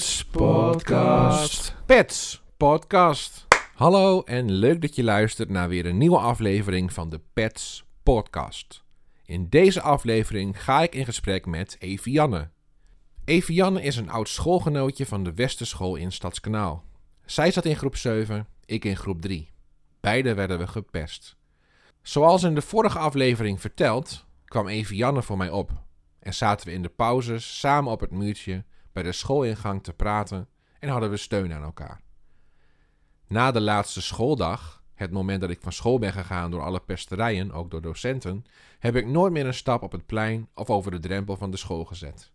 Pets Podcast. Pets Podcast. Hallo en leuk dat je luistert naar weer een nieuwe aflevering van de Pets Podcast. In deze aflevering ga ik in gesprek met Evianne. Evianne is een oud schoolgenootje van de Westerschool in Stadskanaal. Zij zat in groep 7, ik in groep 3. Beide werden we gepest. Zoals in de vorige aflevering verteld, kwam Evianne voor mij op en zaten we in de pauzes samen op het muurtje bij de schoolingang te praten en hadden we steun aan elkaar. Na de laatste schooldag, het moment dat ik van school ben gegaan door alle pesterijen, ook door docenten, heb ik nooit meer een stap op het plein of over de drempel van de school gezet.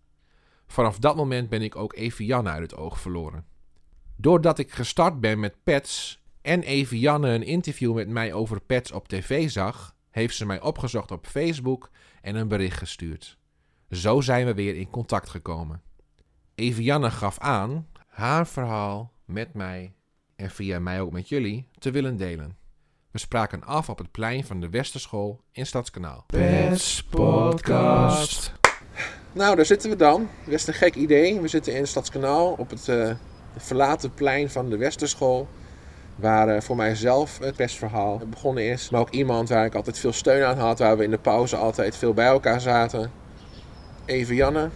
Vanaf dat moment ben ik ook Evianne uit het oog verloren. Doordat ik gestart ben met pets en Evianne een interview met mij over pets op tv zag, heeft ze mij opgezocht op Facebook en een bericht gestuurd. Zo zijn we weer in contact gekomen. Evianne gaf aan haar verhaal met mij en via mij ook met jullie te willen delen. We spraken af op het plein van de Westerschool in Stadskanaal. Pets Podcast. Nou, daar zitten we dan. Best een gek idee. We zitten in Stadskanaal op het uh, verlaten plein van de Westerschool. Waar uh, voor mijzelf het pestverhaal begonnen is. Maar ook iemand waar ik altijd veel steun aan had. Waar we in de pauze altijd veel bij elkaar zaten. Even Janne.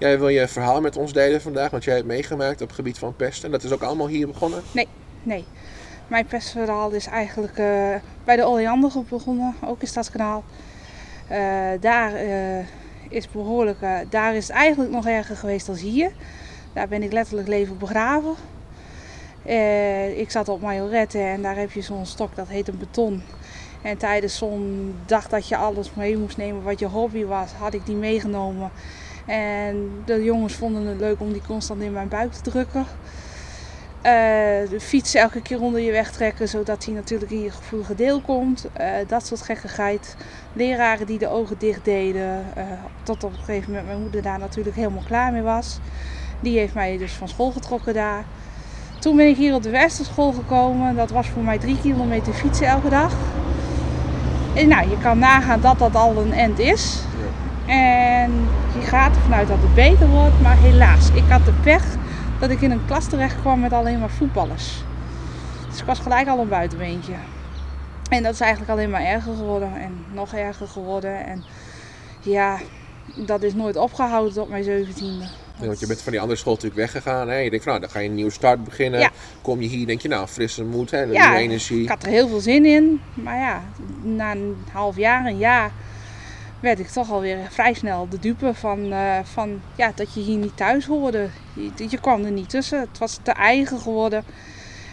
Jij wil je verhaal met ons delen vandaag, want jij hebt meegemaakt op het gebied van pest. En dat is ook allemaal hier begonnen? Nee, nee. Mijn pestverhaal is eigenlijk uh, bij de Oleandergroep begonnen, ook in Stadskanaal. Uh, daar uh, is behoorlijk, daar is het eigenlijk nog erger geweest dan hier. Daar ben ik letterlijk levend begraven. ik zat op Majorette en daar heb je zo'n stok, dat heet een beton. En tijdens zo'n dag dat je alles mee moest nemen wat je hobby was, had ik die meegenomen. En de jongens vonden het leuk om die constant in mijn buik te drukken. Uh, de fiets elke keer onder je weg trekken, zodat hij natuurlijk in je gevoelige deel komt. Uh, dat soort gekkigheid. Leraren die de ogen dicht deden. Uh, tot op een gegeven moment mijn moeder daar natuurlijk helemaal klaar mee was. Die heeft mij dus van school getrokken daar. Toen ben ik hier op de Westerschool gekomen. Dat was voor mij drie kilometer fietsen elke dag. En nou, je kan nagaan dat dat al een end is. En je gaat ervan uit dat het beter wordt. Maar helaas, ik had de pech dat ik in een klas terecht kwam met alleen maar voetballers. Dus ik was gelijk al een buitenbeentje. En dat is eigenlijk alleen maar erger geworden en nog erger geworden. En ja, dat is nooit opgehouden tot mijn zeventiende. Nee, want je bent van die andere school natuurlijk weggegaan. Hè? Je denkt van nou, dan ga je een nieuwe start beginnen. Ja. Kom je hier, denk je nou, frisse moed, hè? ja, nieuwe energie. ik had er heel veel zin in. Maar ja, na een half jaar, een jaar, werd ik toch alweer vrij snel de dupe van, uh, van ja, dat je hier niet thuis hoorde. Je, je kwam er niet tussen. Het was te eigen geworden.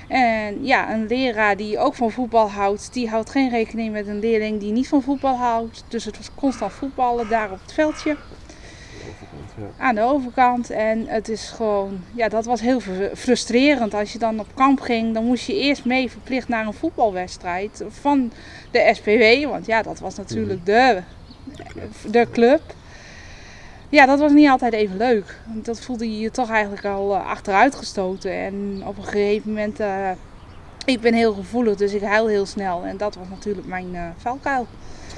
En ja, een leraar die ook van voetbal houdt, die houdt geen rekening met een leerling die niet van voetbal houdt. Dus het was constant voetballen daar op het veldje. Aan de overkant. En het is gewoon, ja, dat was heel frustrerend. Als je dan op kamp ging, dan moest je eerst mee verplicht naar een voetbalwedstrijd van de SPW. Want ja, dat was natuurlijk de, de club. Ja, dat was niet altijd even leuk. Want dat voelde je toch eigenlijk al uh, achteruit gestoten. En op een gegeven moment, uh, ik ben heel gevoelig, dus ik huil heel snel. En dat was natuurlijk mijn uh, valkuil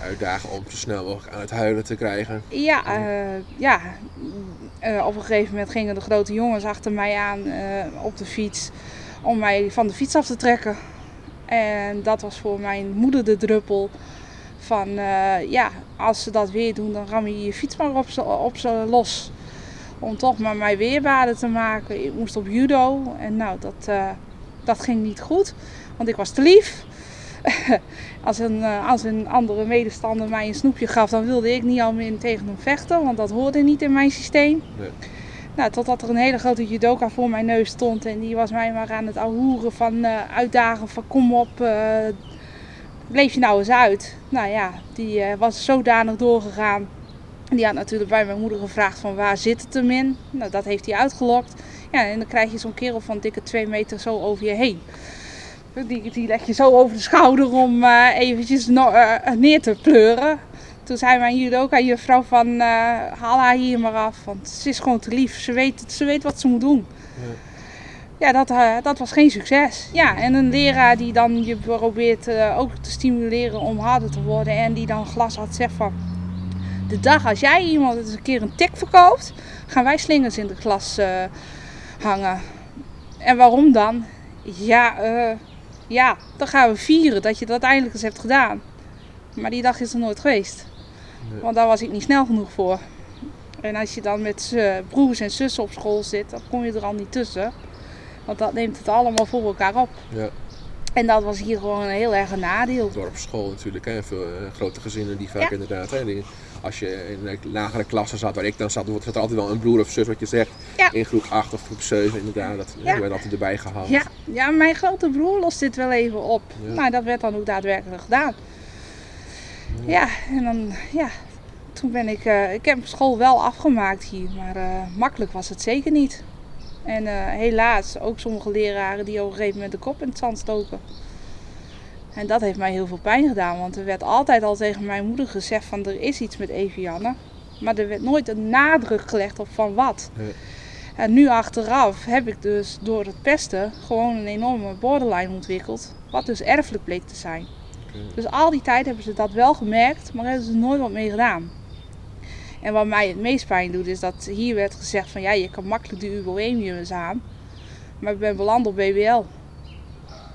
uitdagen om zo snel mogelijk aan het huilen te krijgen. Ja, uh, ja. Op een gegeven moment gingen de grote jongens achter mij aan op de fiets om mij van de fiets af te trekken. En dat was voor mijn moeder de druppel van ja, als ze dat weer doen, dan ram je je fiets maar op ze, op ze los. Om toch maar mij weerbaarder te maken. Ik moest op judo en nou, dat, dat ging niet goed, want ik was te lief. als, een, als een andere medestander mij een snoepje gaf, dan wilde ik niet al meer tegen hem vechten, want dat hoorde niet in mijn systeem. Nee. Nou, totdat er een hele grote judoka voor mijn neus stond en die was mij maar aan het ahoeren van uh, uitdagen van kom op, uh, bleef je nou eens uit. Nou ja, die uh, was zodanig doorgegaan. Die had natuurlijk bij mijn moeder gevraagd van waar zit het hem in. Nou, dat heeft hij uitgelokt. Ja, en dan krijg je zo'n kerel van dikke twee meter zo over je heen. Die, die leg je zo over de schouder om uh, eventjes uh, neer te pleuren. Toen zei mijn judoka juffrouw van haal haar hier maar af. Want ze is gewoon te lief. Ze weet, ze weet wat ze moet doen. Ja dat, dat was geen succes. Ja, en een leraar die dan je probeert ook te stimuleren om harder te worden. En die dan glas had zegt van... De dag als jij iemand eens een keer een tik verkoopt... gaan wij slingers in de klas hangen. En waarom dan? Ja, ja, dan gaan we vieren dat je dat eindelijk eens hebt gedaan. Maar die dag is er nooit geweest. Want daar was ik niet snel genoeg voor. En als je dan met broers en zussen op school zit, dan kom je er al niet tussen. Want dat neemt het allemaal voor elkaar op. Ja. En dat was hier gewoon een heel erg een nadeel. Dorpsschool natuurlijk, hè? veel uh, grote gezinnen die vaak inderdaad. Hè, die, als je in een lagere klasse zat, waar ik dan zat, zat er altijd wel een broer of zus, wat je zegt. In groep 8 of groep 7 inderdaad. Dat ja. werd altijd erbij gehaald. Ja. ja, mijn grote broer lost dit wel even op. Maar dat werd dan ook daadwerkelijk gedaan. Ja, en dan, ja, toen ben ik, uh, ik heb school wel afgemaakt hier, maar uh, makkelijk was het zeker niet. En uh, helaas ook sommige leraren die op een gegeven moment de kop in het zand stoken. En dat heeft mij heel veel pijn gedaan, want er werd altijd al tegen mijn moeder gezegd van er is iets met Evianne. Maar er werd nooit een nadruk gelegd op van wat. En nu achteraf heb ik dus door het pesten gewoon een enorme borderline ontwikkeld. Wat dus erfelijk bleek te zijn. Dus al die tijd hebben ze dat wel gemerkt, maar hebben ze er nooit wat mee gedaan. En wat mij het meest pijn doet, is dat hier werd gezegd van ja, je kan makkelijk de uboemiums aan. Maar ik ben beland op BBL.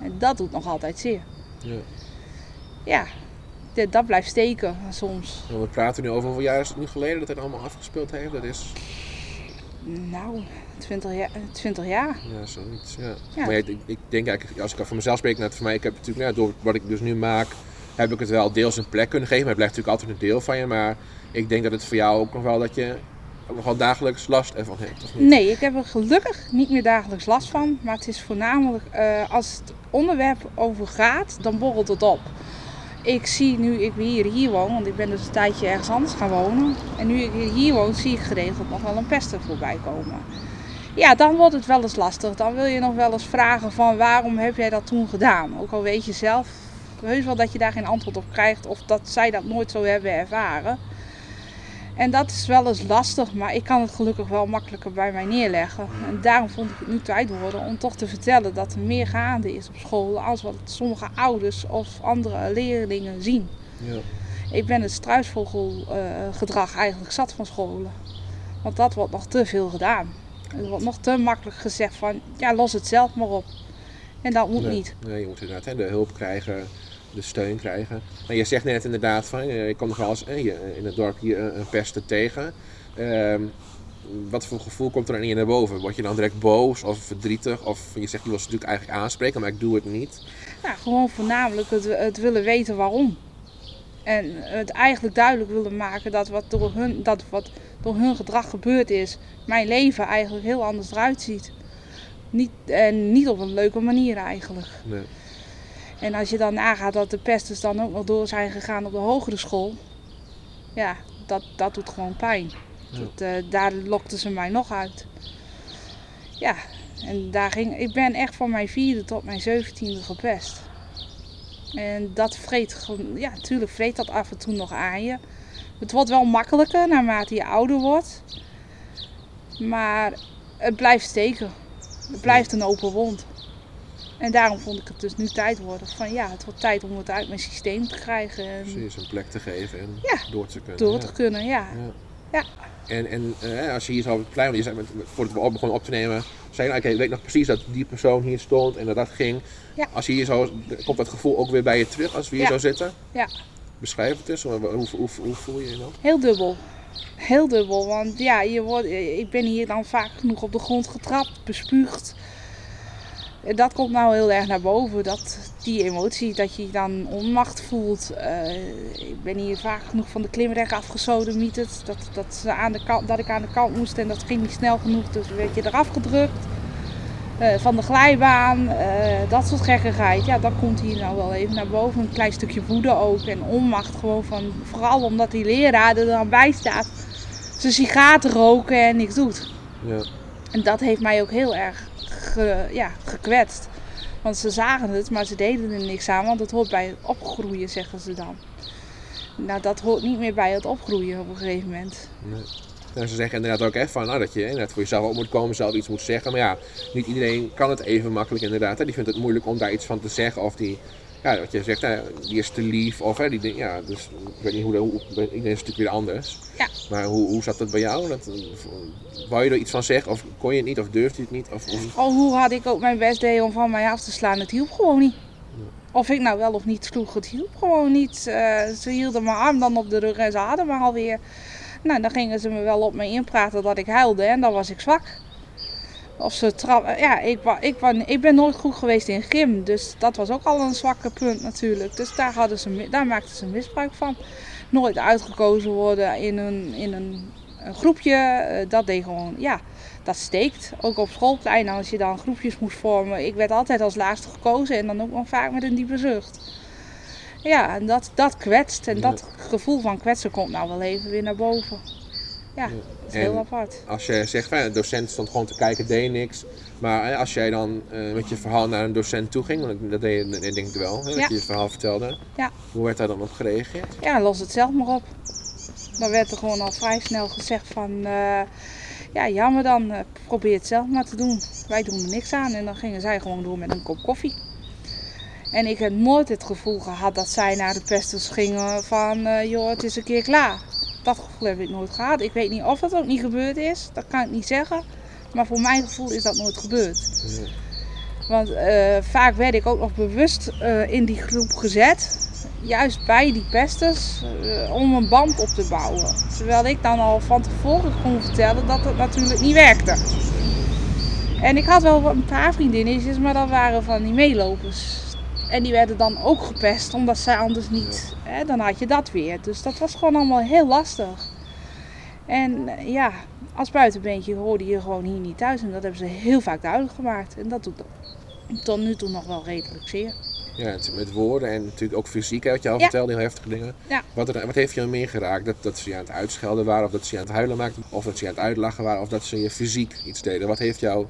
En dat doet nog altijd zeer. Ja. Ja, dat blijft steken soms. we praten nu over hoeveel jaar is het nu geleden dat het allemaal afgespeeld heeft? Dat is... Nou, 20 jaar. 20 jaar. Ja, zoiets. Ja. ja. Maar ik, ik, denk eigenlijk, als ik voor mezelf spreek, net voor mij, ik heb natuurlijk, ja, door wat ik dus nu maak, heb ik het wel deels een plek kunnen geven. Maar het blijft natuurlijk altijd een deel van je. Maar ik denk dat het voor jou ook nog wel dat je nog wel dagelijks last ervan hebt. Nee, ik heb er gelukkig niet meer dagelijks last van. Maar het is voornamelijk uh, als het onderwerp over gaat, dan borrelt het op. Ik zie nu ik hier, hier woon, want ik ben dus een tijdje ergens anders gaan wonen. En nu ik hier woon, zie ik geregeld nog wel een pester voorbij komen. Ja, dan wordt het wel eens lastig. Dan wil je nog wel eens vragen van waarom heb jij dat toen gedaan? Ook al weet je zelf heus wel dat je daar geen antwoord op krijgt of dat zij dat nooit zo hebben ervaren. En dat is wel eens lastig, maar ik kan het gelukkig wel makkelijker bij mij neerleggen. En daarom vond ik het nu tijd worden om toch te vertellen dat er meer gaande is op school als wat sommige ouders of andere leerlingen zien. Ja. Ik ben het struisvogelgedrag eigenlijk zat van scholen. Want dat wordt nog te veel gedaan. Er wordt nog te makkelijk gezegd van, ja, los het zelf maar op. En dat moet niet. Nee, je moet inderdaad de hulp krijgen de steun krijgen. En je zegt net inderdaad van, eh, ik kom nog wel eens eh, in het dorp hier een pesten tegen. Ehm, wat voor gevoel komt er dan in je naar boven? Word je dan direct boos of verdrietig? Of je zegt, je wil ze natuurlijk eigenlijk aanspreken, maar ik doe het niet. Ja, gewoon voornamelijk het, het willen weten waarom. En het eigenlijk duidelijk willen maken dat wat, door hun, dat wat door hun gedrag gebeurd is, mijn leven eigenlijk heel anders eruit ziet. Niet, en niet op een leuke manier eigenlijk. Nee. En als je dan nagaat dat de pesters dan ook nog door zijn gegaan op de hogere school, ja, dat, dat doet gewoon pijn. Dat, uh, daar lokten ze mij nog uit. Ja, en daar ging, ik ben echt van mijn vierde tot mijn zeventiende gepest. En dat vreet, ja, natuurlijk vreet dat af en toe nog aan je. Het wordt wel makkelijker naarmate je ouder wordt. Maar het blijft steken. Het blijft een open wond. En daarom vond ik het dus nu tijd worden van ja, het wordt tijd om het uit mijn systeem te krijgen. En... Precies, een plek te geven en door te kunnen. Door te kunnen, ja. ja. En, en uh, als je hier zo op het plein, je zei, voordat we op begonnen op te nemen, zei je, nou, ik weet nog precies dat die persoon hier stond en dat dat ging. Ja. Als je hier zo, komt dat gevoel ook weer bij je terug als we hier zo zitten? Ja. Beschrijf het eens, hoe, hoe, hoe, hoe voel je je dan? Heel dubbel. Heel dubbel, want ja, je wordt, ik ben hier dan vaak genoeg op de grond getrapt, bespuugd dat komt nou heel erg naar boven. Dat, die emotie, dat je dan onmacht voelt. Uh, ik ben hier vaak genoeg van de klimreg afgesodemieterd. Dat, dat, ze aan de kant, dat ik aan de kant moest en dat ging niet snel genoeg. Dus werd je eraf gedrukt. Uh, van de glijbaan, uh, dat soort gekkigheid. Ja, dat komt hier nou wel even naar boven. Een klein stukje woede ook en onmacht gewoon van... Vooral omdat die leraar er dan bij staat. Zijn sigaretten roken en niks doet. Ja. En dat heeft mij ook heel erg ja, gekwetst. Want ze zagen het, maar ze deden er niks aan, want het hoort bij het opgroeien, zeggen ze dan. Nou, dat hoort niet meer bij het opgroeien op een gegeven moment. Nee. Nou, ze zeggen inderdaad ook echt van nou, dat je inderdaad voor jezelf op moet komen, zelf iets moet zeggen. Maar ja, niet iedereen kan het even makkelijk inderdaad. Hè. Die vindt het moeilijk om daar iets van te zeggen of die ja, wat je zegt, hè, die is te lief. Of hè, die, ding- ja, dus ik weet niet hoe, dat- hoe iedereen is natuurlijk weer anders. Ja. Maar hoe, hoe zat dat bij jou? Dat, eh, wou je er iets van zeggen? Of kon je het niet? Of durfde je het niet? Of, hoe- Al hoe had ik ook mijn best deed om van mij af te slaan, het hielp gewoon niet. Of ik nou wel of niet sloeg, het hielp gewoon niet. Eh, ze hielden mijn arm dan op de rug en ze hadden me alweer. Nou, dan gingen ze me wel op me inpraten dat ik huilde en dan was ik zwak. Of ze ja, ik, ik, ik ben nooit goed geweest in gym, dus dat was ook al een zwakke punt natuurlijk. Dus daar, hadden ze, daar maakten ze misbruik van. Nooit uitgekozen worden in een, in een, een groepje, eh, dat deed gewoon, ja, dat steekt. Ook op schoolplein, als je dan groepjes moest vormen. Ik werd altijd als laatste gekozen en dan ook nog vaak met een diepe zucht. Ja, en dat, dat kwetst. En dat gevoel van kwetsen komt nou wel even weer naar boven. Ja, dat is heel apart. als je zegt, van, ja, de docent stond gewoon te kijken, deed niks. Maar als jij dan eh, met je verhaal naar een docent toe ging, want dat deed je denk ik wel, hè, Ja. dat je je verhaal vertelde. Ja. Hoe werd daar dan op gereageerd? Ja, los het zelf maar op. Dan werd er gewoon al vrij snel gezegd van... eh, ja, jammer dan. eh, probeer het zelf maar te doen. Wij doen er niks aan. En dan gingen zij gewoon door met een kop koffie. En ik heb nooit het gevoel gehad dat zij naar de pesters gingen van... joh, het is een keer klaar. Dat gevoel heb ik nooit gehad. Ik weet niet of dat ook niet gebeurd is. Dat kan ik niet zeggen. Maar voor mijn gevoel is dat nooit gebeurd. Want eh, vaak werd ik ook nog bewust eh, in die groep gezet. Juist bij die pesters. eh, om een band op te bouwen. Terwijl ik dan al van tevoren kon vertellen dat het natuurlijk niet werkte. En ik had wel een paar vriendinnetjes, maar dat waren van die meelopers. En die werden dan ook gepest, omdat zij anders niet. Hè, dan had je dat weer. Dus dat was gewoon allemaal heel lastig. En eh, ja, als buitenbeentje hoorde je gewoon hier niet thuis. En dat hebben ze heel vaak duidelijk gemaakt. En dat doet tot nu toe nog wel redelijk zeer. Ja, met woorden en natuurlijk ook fysiek, wat je al Ja. vertelde, heel heftige dingen. Ja. Wat, er- wat heeft je meer geraakt? Dat, dat ze je aan het uitschelden waren, of dat ze je aan het huilen maakten, of dat ze je aan het uitlachen waren, of dat ze je fysiek iets deden? Wat heeft jou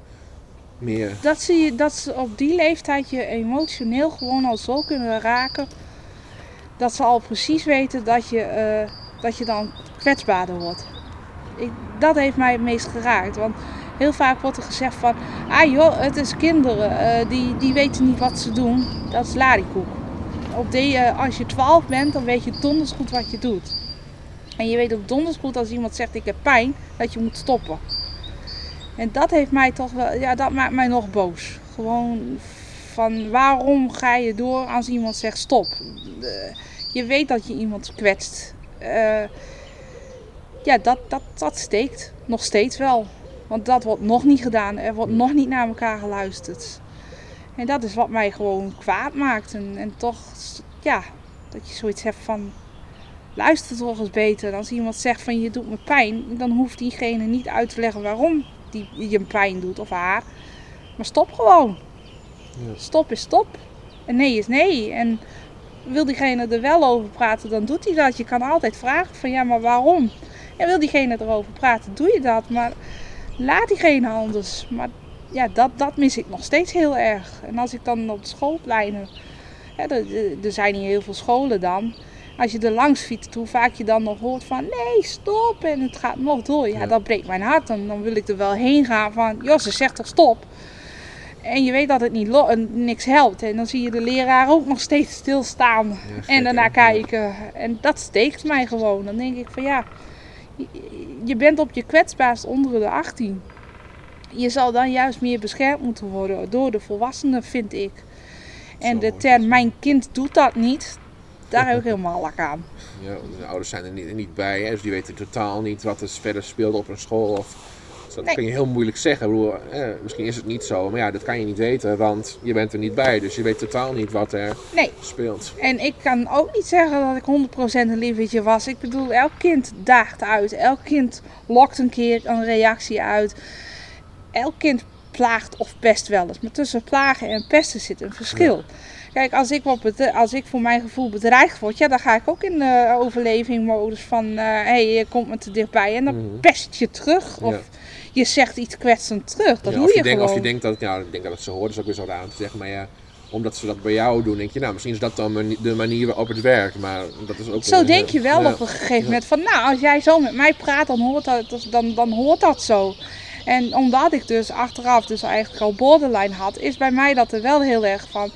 meer... Dat, zie je, dat ze op die leeftijd je emotioneel gewoon al zo kunnen raken. Dat ze al precies weten dat je, eh, dat je dan kwetsbaarder wordt. Ik, dat heeft mij het meest geraakt. Want heel vaak wordt er gezegd van... Ah joh, het is kinderen. eh, die, die weten niet wat ze doen. Dat is ladikoek. Op eh, als je 12 bent, dan weet je donders goed wat je doet. En je weet ook donders goed als iemand zegt ik heb pijn, dat je moet stoppen. En dat heeft mij toch wel, ja, dat maakt mij nog boos. Gewoon van waarom ga je door als iemand zegt stop? Eh, je weet dat je iemand kwetst. Eh, ja, dat, dat, dat steekt. Nog steeds wel. Want dat wordt nog niet gedaan. Er wordt nog niet naar elkaar geluisterd. En dat is wat mij gewoon kwaad maakt. En, en toch, ja, dat je zoiets hebt van. Luister toch eens beter. Als iemand zegt van je doet me pijn, dan hoeft diegene niet uit te leggen waarom die je pijn doet of haar. Maar stop gewoon. Ja. Stop is stop. En nee is nee. En wil diegene er wel over praten, dan doet hij dat. Je kan altijd vragen van ja, maar waarom? En wil diegene erover praten, doe je dat. Maar laat diegene anders. Maar ja, dat, dat mis ik nog steeds heel erg. En als ik dan op schoolpleinen... Er, er- zijn niet heel veel scholen dan. Als je er langs fietst, hoe vaak je dan nog hoort van... Nee, stop! En het gaat nog door. Ja, Ja. dat breekt mijn hart. En dan wil ik er wel heen gaan van... Joh, ze zegt toch stop? En je weet dat het niet en niks helpt. En dan zie je de leraar ook nog steeds stilstaan. Ja, En daarna kijken. En dat steekt mij gewoon. Dan denk ik van ja, je- je bent op je kwetsbaarst onder de 18. Je zal dan juist meer beschermd moeten worden door de volwassenen, vind ik. En de term mijn kind doet dat niet, daar heb ik helemaal lak aan. Ja, want de ouders zijn er niet, niet bij, hè, dus die weten totaal niet wat er verder speelde op een school. Of, dus dat Nee. kun je heel moeilijk zeggen. Bedoel, eh, misschien is het niet zo, maar ja, dat kan je niet weten, want je bent er niet bij. Dus je weet totaal niet wat er Nee, speelt. en ik kan ook niet zeggen dat ik 100% een lievertje was. Ik bedoel, elk kind daagt uit. Elk kind lokt een keer een reactie uit. Elk kind plaagt of pest wel eens. Maar tussen plagen en pesten zit een verschil. Kijk, als ik, wat als ik voor mijn gevoel bedreigd word, ja, dan ga ik ook in de overlevingmodus van, hé, hey, je komt me te dichtbij. En dan Mhm. pest je terug. Of Ja. je zegt iets kwetsend terug. Dat Ja, doe of, je, gewoon. of je denkt dat, ja, ik denk dat het ze hoort, is ook weer zo raar om te zeggen, maar ja, omdat ze dat bij jou doen, denk je, nou, misschien is dat dan de manier waarop het werkt, maar dat is ook Zo weer- denk je wel ja. op een gegeven moment van, nou, als jij zo met mij praat, dan hoort dat, dan, dan hoort dat zo. En omdat ik dus achteraf dus eigenlijk al borderline had, is bij mij dat er wel heel erg van,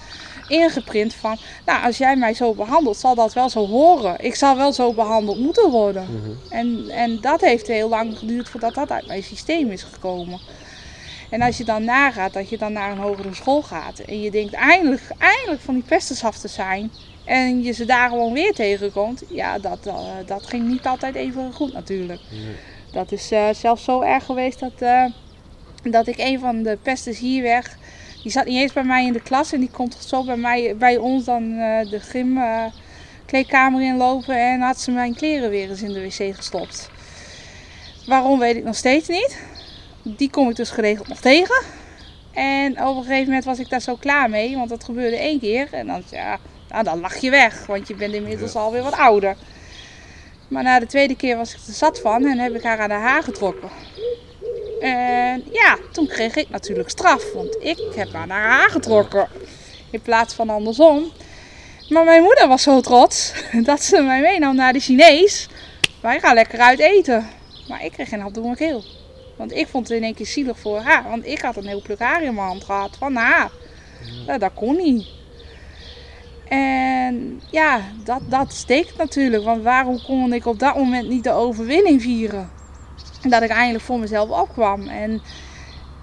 ingeprint van, nou als jij mij zo behandelt, zal dat wel zo horen. Ik zal wel zo behandeld moeten worden. Mhm. En, en dat heeft heel lang geduurd voordat dat uit mijn systeem is gekomen. En als je dan nagaat dat je dan naar een hogere school gaat en je denkt eindelijk, eindelijk van die pesters af te zijn en je ze daar gewoon weer tegenkomt, ja, dat, uh, dat ging niet altijd even goed natuurlijk. Nee. Dat is uh, zelfs zo erg geweest dat, uh, dat ik een van de pesters hier weg, die zat niet eens bij mij in de klas en die komt zo bij, mij, bij ons dan de gym kleedkamer inlopen en had ze mijn kleren weer eens in de wc gestopt. Waarom weet ik nog steeds niet. Die kom ik dus geregeld nog tegen. En op een gegeven moment was ik daar zo klaar mee, want dat gebeurde één keer. En dan, ja, nou, dan lach je weg, want je bent inmiddels ja. alweer wat ouder. Maar na de tweede keer was ik er zat van en heb ik haar aan de haar getrokken. En ja, toen kreeg ik natuurlijk straf, want ik heb haar naar haar getrokken. In plaats van andersom. Maar mijn moeder was zo trots dat ze mij meenam naar de Chinees. Wij gaan lekker uit eten. Maar ik kreeg geen hap door mijn keel. Want ik vond het in één keer zielig voor haar. Want ik had een heel pluk haar in mijn hand gehad van haar. Ja, dat kon niet. En ja, dat, dat steekt natuurlijk. Want waarom kon ik op dat moment niet de overwinning vieren? Dat ik eindelijk voor mezelf opkwam. En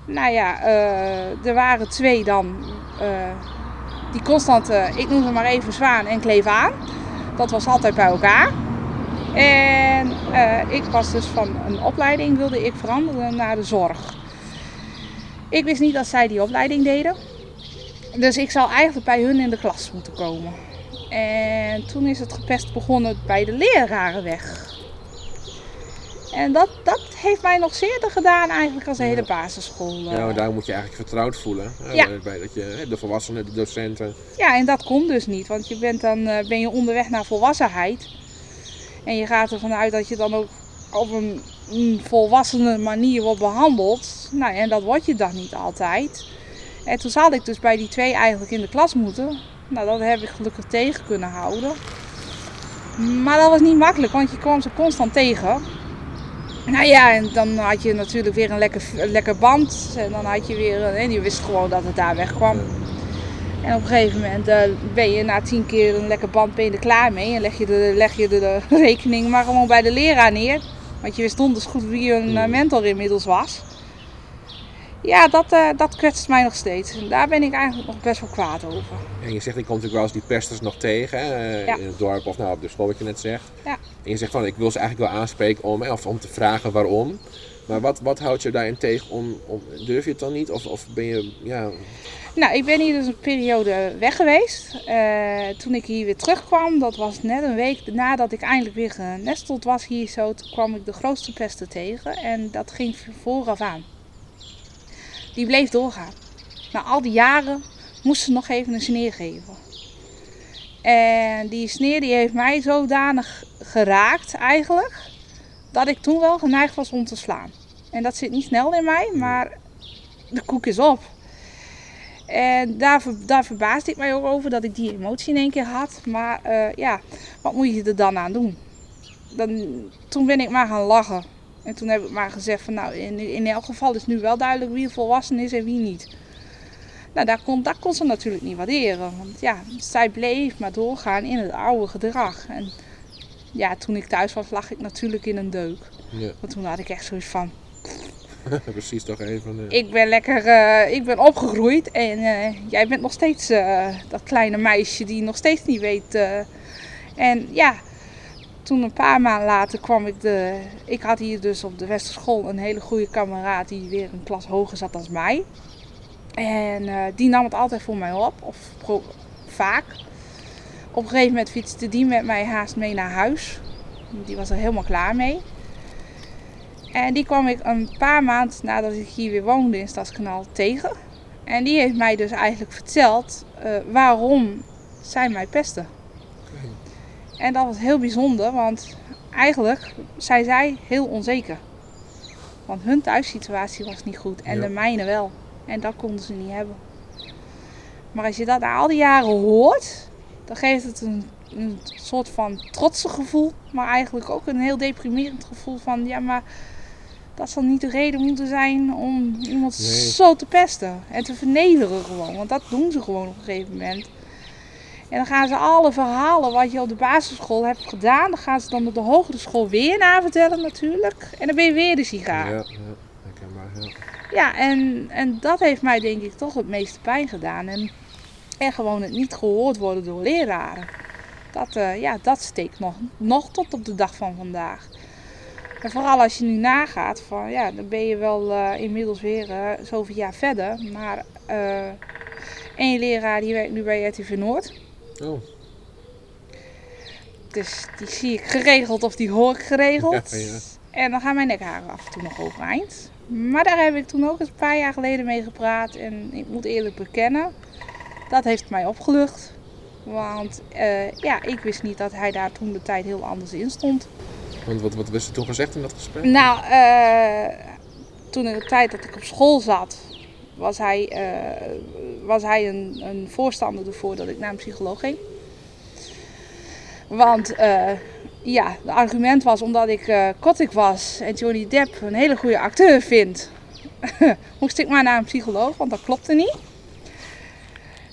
nou ja, uh, er waren twee dan. Uh, die constant, uh, ik noem ze maar even zwaan en kleef aan. Dat was altijd bij elkaar. En uh, ik was dus van een opleiding, wilde ik veranderen naar de zorg. Ik wist niet dat zij die opleiding deden. Dus ik zou eigenlijk bij hun in de klas moeten komen. En toen is het gepest begonnen bij de leraren weg. En dat, dat heeft mij nog zeerder gedaan eigenlijk als de hele basisschool. Ja, maar daar moet je eigenlijk vertrouwd voelen. Ja. Bij dat je, de volwassenen, de docenten. Ja, en dat kon dus niet. Want je bent dan uh, ben je onderweg naar volwassenheid. En je gaat ervan uit dat je dan ook op een, een volwassene manier wordt behandeld. Nou, en dat word je dan niet altijd. En toen zat ik dus bij die twee eigenlijk in de klas moeten. Nou, dat heb ik gelukkig tegen kunnen houden. Maar dat was niet makkelijk, want je kwam ze constant tegen. Nou ja, en dan had je natuurlijk weer een lekker, lekker band. En dan had je weer, en je wist gewoon dat het daar wegkwam. En op een gegeven moment uh, ben je na tien keer een lekker band ben je er klaar mee. En leg je de, leg je de, de rekening maar gewoon bij de leraar neer. Want je wist donders goed wie een uh, mentor inmiddels was. Ja, dat, uh, dat kwetst mij nog steeds. En daar ben ik eigenlijk nog best wel kwaad over. En je zegt, ik kom natuurlijk wel eens die pesters nog tegen. Hè, Ja. In het dorp of nou, op de school wat je net zegt. Ja. En je zegt van, ik wil ze eigenlijk wel aanspreken om, of om te vragen waarom. Maar wat, wat houdt je daarin tegen? Om, durf je het dan niet? Of, of ben je, ja... Nou, ik ben hier dus een periode weg geweest. Uh, toen ik hier weer terugkwam, dat was net een week nadat ik eindelijk weer genesteld was hier zo, toen kwam ik de grootste pesten tegen. En dat ging vooraf aan. Die bleef doorgaan. Na al die jaren moest ze nog even een sneer geven. En die sneer die heeft mij zodanig geraakt eigenlijk, dat ik toen wel geneigd was om te slaan. En dat zit niet snel in mij, maar de koek is op. En daar, daar verbaasde ik mij ook over dat ik die emotie in één keer had. Maar uh, ja, wat moet je er dan aan doen? Dan, toen ben ik maar gaan lachen. En toen heb ik maar gezegd van nou, in, in elk geval is nu wel duidelijk wie volwassen is en wie niet. Nou, dat kon, dat kon ze natuurlijk niet waarderen. Want ja, zij bleef maar doorgaan in het oude gedrag. En ja, toen ik thuis was, lag ik natuurlijk in een deuk. Ja. Want toen had ik echt zoiets van, Precies, toch even. Uh... ik ben lekker, uh, ik ben opgegroeid en uh, jij bent nog steeds uh, dat kleine meisje die nog steeds niet weet. en ja, toen een paar maanden later kwam ik de, ik had hier dus op de Westerschool een hele goede kameraad die weer een klas hoger zat als mij. En die nam het altijd voor mij op, of vaak. Op een gegeven moment fietste die met mij haast mee naar huis. Die was er helemaal klaar mee. En die kwam ik een paar maanden nadat ik hier weer woonde in Stadskanaal tegen. En die heeft mij dus eigenlijk verteld uh, waarom zij mij pesten. Okay. En dat was heel bijzonder, want eigenlijk zijn zij heel onzeker. Want hun thuissituatie was niet goed en Ja. de mijne wel. En dat konden ze niet hebben. Maar als je dat na al die jaren hoort, dan geeft het een, een soort van trotse gevoel. Maar eigenlijk ook een heel deprimerend gevoel van, ja maar dat zal niet de reden moeten zijn om iemand Nee. zo te pesten en te vernederen gewoon. Want dat doen ze gewoon op een gegeven moment. En dan gaan ze alle verhalen wat je op de basisschool hebt gedaan, dan gaan ze dan op de hogere school weer navertellen natuurlijk. En dan ben je weer de sigaar. Ja, ja, herkenbaar. Ja. Ja, en, en dat heeft mij denk ik toch het meeste pijn gedaan. En, en gewoon het niet gehoord worden door leraren. Dat, eh, ja, dat steekt nog, nog tot op de dag van vandaag. En vooral als je nu nagaat, van, ja, dan ben je wel eh, inmiddels weer eh, zoveel jaar verder. Maar één leraar die werkt nu bij RTV Noord. Oh, Dus die zie ik geregeld of die hoor ik geregeld. Ja, ja. En dan gaan mijn nekharen af en toe nog overeind. Maar daar heb ik toen ook eens een paar jaar geleden mee gepraat. En ik moet eerlijk bekennen, dat heeft mij opgelucht. Want eh, ja, ik wist niet dat hij daar toen de tijd heel anders in stond. want wat, wat was er toen gezegd in dat gesprek? Nou, eh, toen in de tijd dat ik op school zat, was hij, eh, was hij een, een voorstander ervoor dat ik naar een psycholoog ging. Want ja, het argument was omdat ik Kotick was en Johnny Depp een hele goede acteur vindt, moest ik maar naar een psycholoog, want dat klopte niet.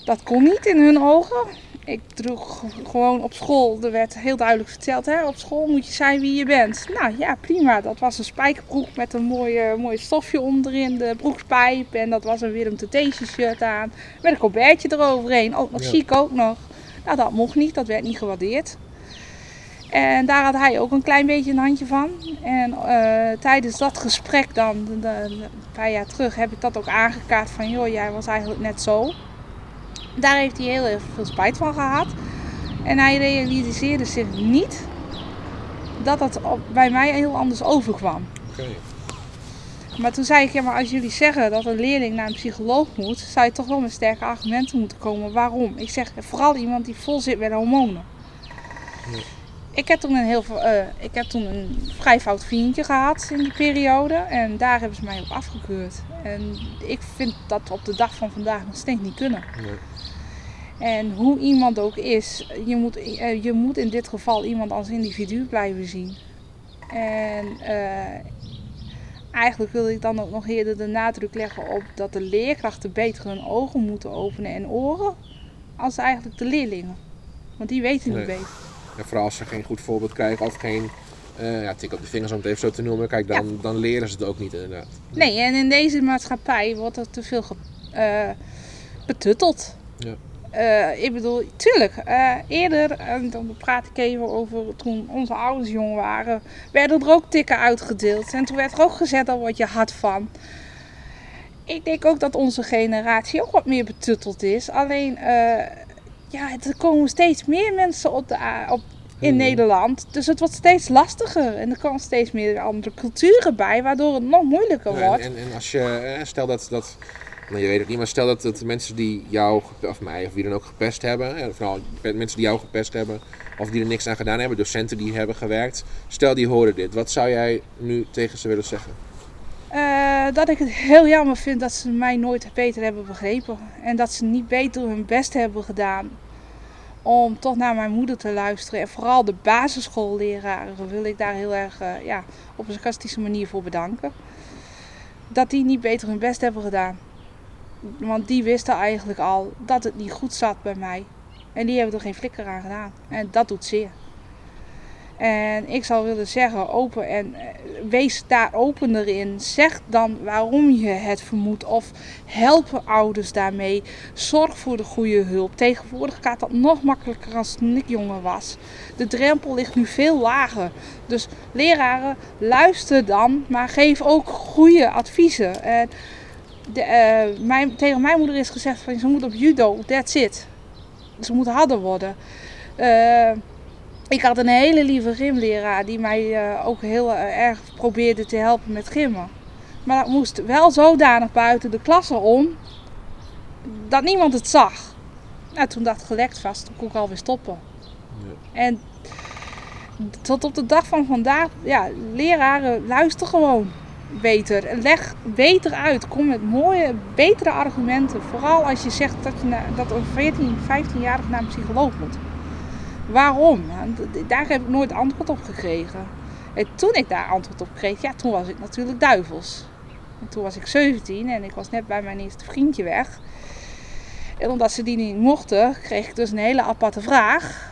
Dat kon niet in hun ogen. Ik droeg gewoon op school, er werd heel duidelijk verteld, hè, op school moet je zijn wie je bent. Nou ja, prima. Dat was een spijkerbroek met een mooie, mooi stofje onderin, de broekspijp. En dat was een Willem de shirt aan. Met een colbertje eroverheen, ook nog Ja. chic ook nog. Nou, dat mocht niet, dat werd niet gewaardeerd. En daar had hij ook een klein beetje een handje van. En eh, tijdens dat gesprek dan, de- de- een paar jaar terug, heb ik dat ook aangekaart van... joh, jij was eigenlijk net zo. Daar heeft hij heel erg veel spijt van gehad. En hij realiseerde zich niet dat dat op, bij mij heel anders overkwam. Maar toen zei ik, ja, maar als jullie zeggen dat een leerling naar een psycholoog moet, zou je toch wel met sterke argumenten moeten komen. Waarom? Ik zeg, vooral iemand die vol zit met hormonen. Ik heb toen een heel eh, ik heb toen een vrij fout vriendje gehad in die periode. En daar hebben ze mij op afgekeurd. En ik vind dat op de dag van vandaag nog steeds niet kunnen. Nee. En hoe iemand ook is, je moet, eh, je moet in dit geval iemand als individu blijven zien. En eh, eigenlijk wil ik dan ook nog eerder de nadruk leggen op dat de leerkrachten beter hun ogen moeten openen en oren, als eigenlijk de leerlingen. Want die weten niet Nee. beter. Vooral als ze geen goed voorbeeld krijgen of geen eh, ja, tik op de vingers om het even zo te noemen. Kijk, dan, dan leren ze het ook niet inderdaad. Nee, en in deze maatschappij wordt er te veel eh, betutteld. Ja. Eh, ik bedoel, tuurlijk, eh, eerder, en dan praat ik even over toen onze ouders jong waren, werden er ook tikken uitgedeeld. En toen werd er ook gezet, daar word je hard van. Ik denk ook dat onze generatie ook wat meer betutteld is. Alleen, eh, ja, er komen steeds meer mensen op de, op, in Hmm. Nederland. Dus het wordt steeds lastiger. En er komen steeds meer andere culturen bij, waardoor het nog moeilijker en, wordt. en, en als je, stel dat, dat nou, je weet het niet, maar stel dat, dat mensen die jou, of mij, of wie dan ook gepest hebben, vooral mensen die jou gepest hebben, of die er niks aan gedaan hebben, docenten die hebben gewerkt, stel die horen dit, wat zou jij nu tegen ze willen zeggen? Eh, dat ik het heel jammer vind dat ze mij nooit beter hebben begrepen. En dat ze niet beter hun best hebben gedaan om toch naar mijn moeder te luisteren. En vooral de basisschoolleraren wil ik daar heel erg eh, ja, op een sarcastische manier voor bedanken. Dat die niet beter hun best hebben gedaan. Want die wisten eigenlijk al dat het niet goed zat bij mij. En die hebben er geen flikker aan gedaan. En dat doet zeer. En ik zou willen zeggen, open en eh, wees daar opener in. Zeg dan waarom je het vermoedt of help ouders daarmee. Zorg voor de goede hulp. Tegenwoordig gaat dat nog makkelijker als toen ik was. De drempel ligt nu veel lager. Dus leraren, luister dan, maar geef ook goede adviezen. En de, eh, mijn, tegen mijn moeder is gezegd van ze moet op judo, that's it. Ze moet harder worden. Eh, ik had een hele lieve gymleraar die mij eh, ook heel erg probeerde te helpen met gymmen. Maar dat moest wel zodanig buiten de klasse om dat niemand het zag. Nou, toen dat gelekt was, toen kon ik alweer stoppen. Ja. En tot op de dag van vandaag, ja, leraren, luister gewoon beter. Leg beter uit. Kom met mooie, betere argumenten. Vooral als je zegt dat, je dat een 14, 15-jarige naar een psycholoog moet. Waarom? D- Daar heb ik nooit antwoord op gekregen. En toen ik daar antwoord op kreeg, ja, toen was ik natuurlijk duivels. En toen was ik 17 en ik was net bij mijn eerste vriendje weg. En omdat ze die niet mochten, kreeg ik dus een hele aparte vraag.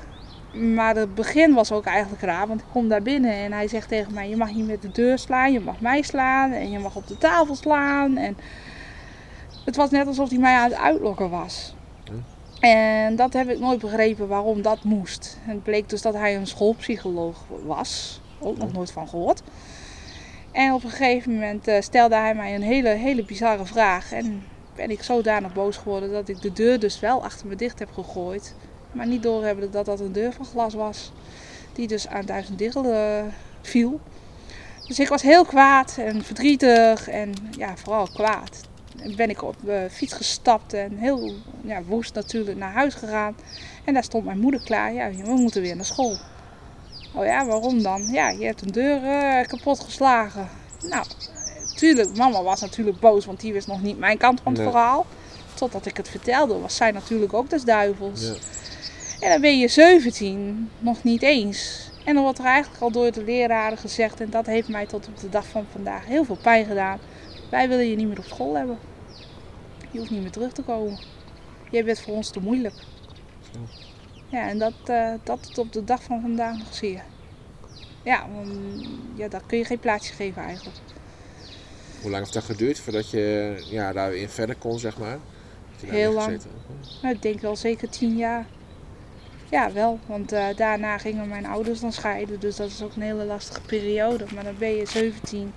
Maar het begin was ook eigenlijk raar, want ik kom daar binnen en hij zegt tegen mij: Je mag niet met de deur slaan, je mag mij slaan en je mag op de tafel slaan. En het was net alsof hij mij aan het uitlokken was. En dat heb ik nooit begrepen waarom dat moest. En het bleek dus dat hij een schoolpsycholoog was. Ook nog nooit van gehoord. En op een gegeven moment uh, stelde hij mij een hele, hele bizarre vraag. En ben ik zodanig boos geworden dat ik de deur dus wel achter me dicht heb gegooid. Maar niet doorhebben dat dat een deur van glas was. Die dus aan duizend diggelen viel. Dus ik was heel kwaad en verdrietig en ja, vooral kwaad. En ben ik op de fiets gestapt en heel ja, woest natuurlijk naar huis gegaan. En daar stond mijn moeder klaar. Ja, we moeten weer naar school. Oh ja, waarom dan? Ja, je hebt een deur uh, kapot geslagen. Nou, tuurlijk, mama was natuurlijk boos, want die wist nog niet mijn kant van het verhaal. Totdat ik het vertelde, was zij natuurlijk ook des duivels. Ja. En dan ben je 17, nog niet eens. En dan wordt er eigenlijk al door de leraren gezegd, en dat heeft mij tot op de dag van vandaag heel veel pijn gedaan. Wij willen je niet meer op school hebben. Je hoeft niet meer terug te komen. Jij bent voor ons te moeilijk. Ja, en dat, uh, dat tot op de dag van vandaag nog zeer. Ja, want ja, dat kun je geen plaatsje geven eigenlijk. Hoe lang heeft dat geduurd voordat je ja, daarin verder kon, zeg maar? Heel lang. Nou, ik denk wel zeker tien jaar. Ja, wel. Want uh, daarna gingen mijn ouders dan scheiden. Dus dat is ook een hele lastige periode. Maar dan ben je 17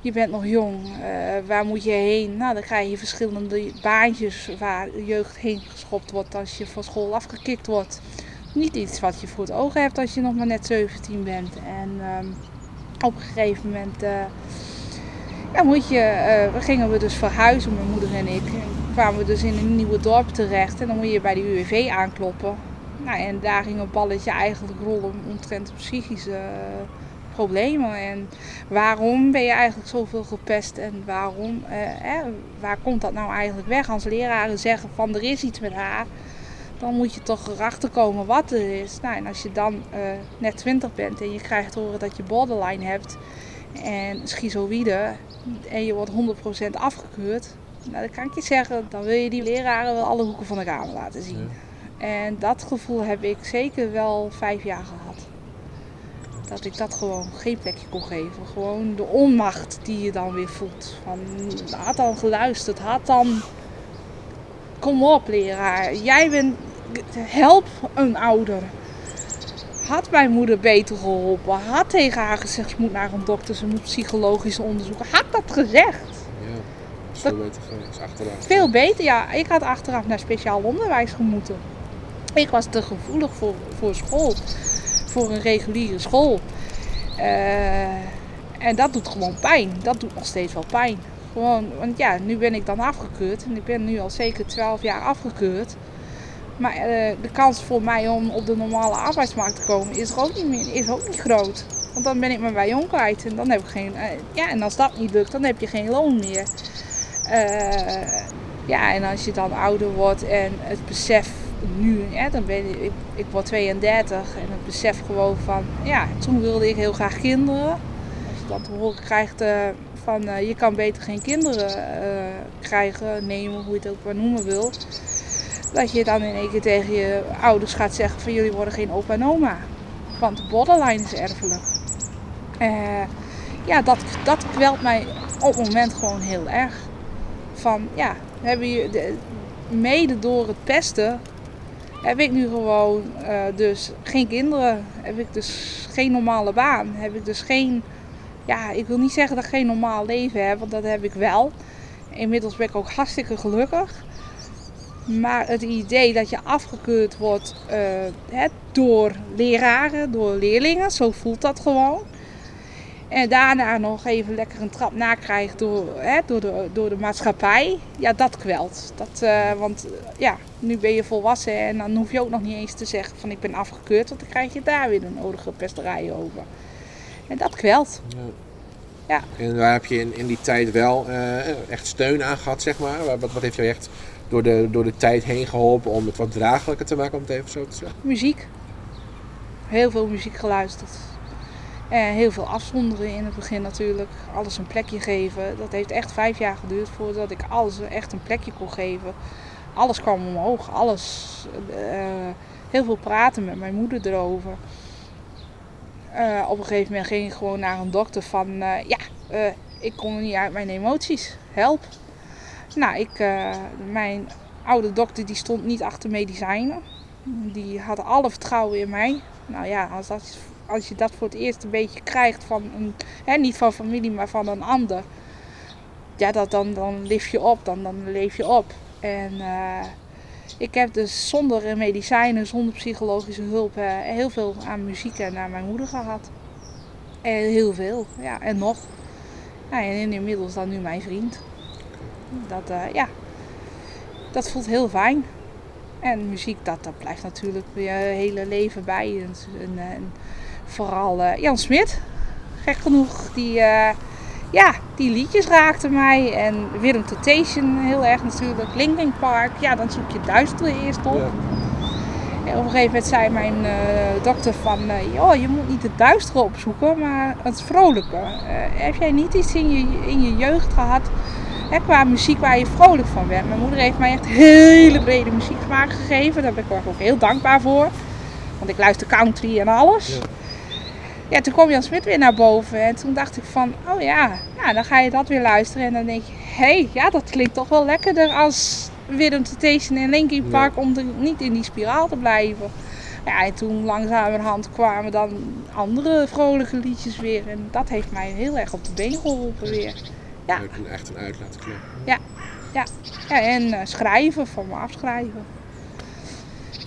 je bent nog jong, uh, waar moet je heen? Nou, dan krijg je verschillende baantjes waar jeugd heen geschopt wordt als je van school afgekikt wordt. Niet iets wat je voor het oog hebt als je nog maar net 17 bent. En um, op een gegeven moment uh, ja, moet je, gingen we dus verhuizen, mijn moeder en ik. En kwamen we dus in een nieuwe dorp terecht en dan moet je bij de UWV aankloppen. Nou, en daar ging een balletje eigenlijk rollen omtrent psychische problemen. En waarom ben je eigenlijk zoveel gepest en waarom, eh, waar komt dat nou eigenlijk weg? Als leraren zeggen van er is iets met haar, dan moet je toch erachter komen wat er is. Nou, en als je dan eh, net 20 bent en je krijgt horen dat je borderline hebt en schizoïde en je wordt 100% afgekeurd, nou, dan kan ik je zeggen, dan wil je die leraren wel alle hoeken van de kamer laten zien. En dat gevoel heb ik zeker wel vijf jaar gehad dat ik dat gewoon geen plekje kon geven. Gewoon de onmacht die je dan weer voelt. Van, had dan geluisterd, had dan... Kom op leraar, jij bent... Help een ouder. Had mijn moeder beter geholpen. Had tegen haar gezegd, ze moet naar een dokter, ze moet psychologische onderzoeken. Had dat gezegd. Ja, veel beter geweest, achteraf. Veel beter, ja. Ik had achteraf naar speciaal onderwijs gemoeten. Ik was te gevoelig voor, voor school voor een reguliere school. Uh, en dat doet gewoon pijn. Dat doet nog steeds wel pijn. Gewoon, want ja, nu ben ik dan afgekeurd. En ik ben nu al zeker 12 jaar afgekeurd. Maar uh, de kans voor mij om op de normale arbeidsmarkt te komen is ook niet, meer, is ook niet groot. Want dan ben ik mijn bij kwijt. En dan heb ik geen. Uh, ja, en als dat niet lukt, dan heb je geen loon meer. ja, en als je dan ouder wordt en het besef nu, dan ben ik, ik, word 32 en ik besef gewoon van, ja, toen wilde ik heel graag kinderen. Als je dan horen krijgt uh, van, uh, je kan beter geen kinderen uh, krijgen, nemen, hoe je het ook maar noemen wil. Dat je dan in één keer tegen je ouders gaat zeggen van, jullie worden geen opa en oma. Want de borderline is erfelijk. ja, dat, dat kwelt mij op het moment gewoon heel erg. Van, ja, hebben je, mede door het pesten heb ik nu gewoon uh, dus geen kinderen. Heb ik dus geen normale baan. Heb ik dus geen, ja, ik wil niet zeggen dat ik geen normaal leven heb, want dat heb ik wel. Inmiddels ben ik ook hartstikke gelukkig. Maar het idee dat je afgekeurd wordt uh, hè, door leraren, door leerlingen, zo voelt dat gewoon. En daarna nog even lekker een trap nakrijgt door, hè, door, de, door de maatschappij. Ja, dat kwelt. Dat, uh, want ja, nu ben je volwassen en dan hoef je ook nog niet eens te zeggen van ik ben afgekeurd. Want dan krijg je daar weer de nodige pesterijen over. En dat kwelt. Ja. ja. En waar heb je in, in die tijd wel uh, echt steun aan gehad, zeg maar? Wat, wat heeft je echt door de, door de tijd heen geholpen om het wat draaglijker te maken, om het even zo te zeggen? Muziek. Heel veel muziek geluisterd. En heel veel afzonderen in het begin natuurlijk. Alles een plekje geven. Dat heeft echt vijf jaar geduurd voordat ik alles echt een plekje kon geven. alles kwam omhoog. Alles. Uh, heel veel praten met mijn moeder erover. Uh, op een gegeven moment ging ik gewoon naar een dokter van... ja, ik kon niet uit mijn emoties. Help. Nou, ik, mijn oude dokter die stond niet achter medicijnen. Die had alle vertrouwen in mij. Nou ja, als, dat, als je dat voor het eerst een beetje krijgt van een, hè, niet van familie, maar van een ander. Ja, dat, dan, dan leef je op, dan, dan leef je op. En uh, ik heb dus zonder medicijnen, zonder psychologische hulp, uh, heel veel aan muziek en aan mijn moeder gehad. En heel veel, ja, en nog. Ja, en inmiddels dan nu mijn vriend. Dat, uh, ja, dat voelt heel fijn. En muziek, dat, dat blijft natuurlijk je hele leven bij. Vooral uh, Jan Smit, gek genoeg, die, uh, ja, die liedjes raakten mij. En Willem Temptation heel erg natuurlijk. Linkin Park, ja, dan zoek je duister eerst op. Ja. En op een gegeven moment zei mijn uh, dokter van, joh, je moet niet het duistere opzoeken, maar het vrolijke. heb jij niet iets in je, in je jeugd gehad Hè, qua muziek waar je vrolijk van werd. Mijn moeder heeft mij echt hele brede muziek gegeven. Daar ben ik ook heel dankbaar voor. Want ik luister country en alles. Ja. Ja toen kwam Jan Smit weer naar boven. En toen dacht ik van, oh ja, nou, dan ga je dat weer luisteren. En dan denk je, hé, hey, ja, dat klinkt toch wel lekkerder als Willem Temptation en Linkin Park. Om er niet in die spiraal te blijven. Ja, en toen langzamerhand kwamen dan andere vrolijke liedjes weer. En dat heeft mij heel erg op de been geholpen weer. Ja. Echt een uitlaatklep. Ja, ja. ja en uh, schrijven, van me afschrijven.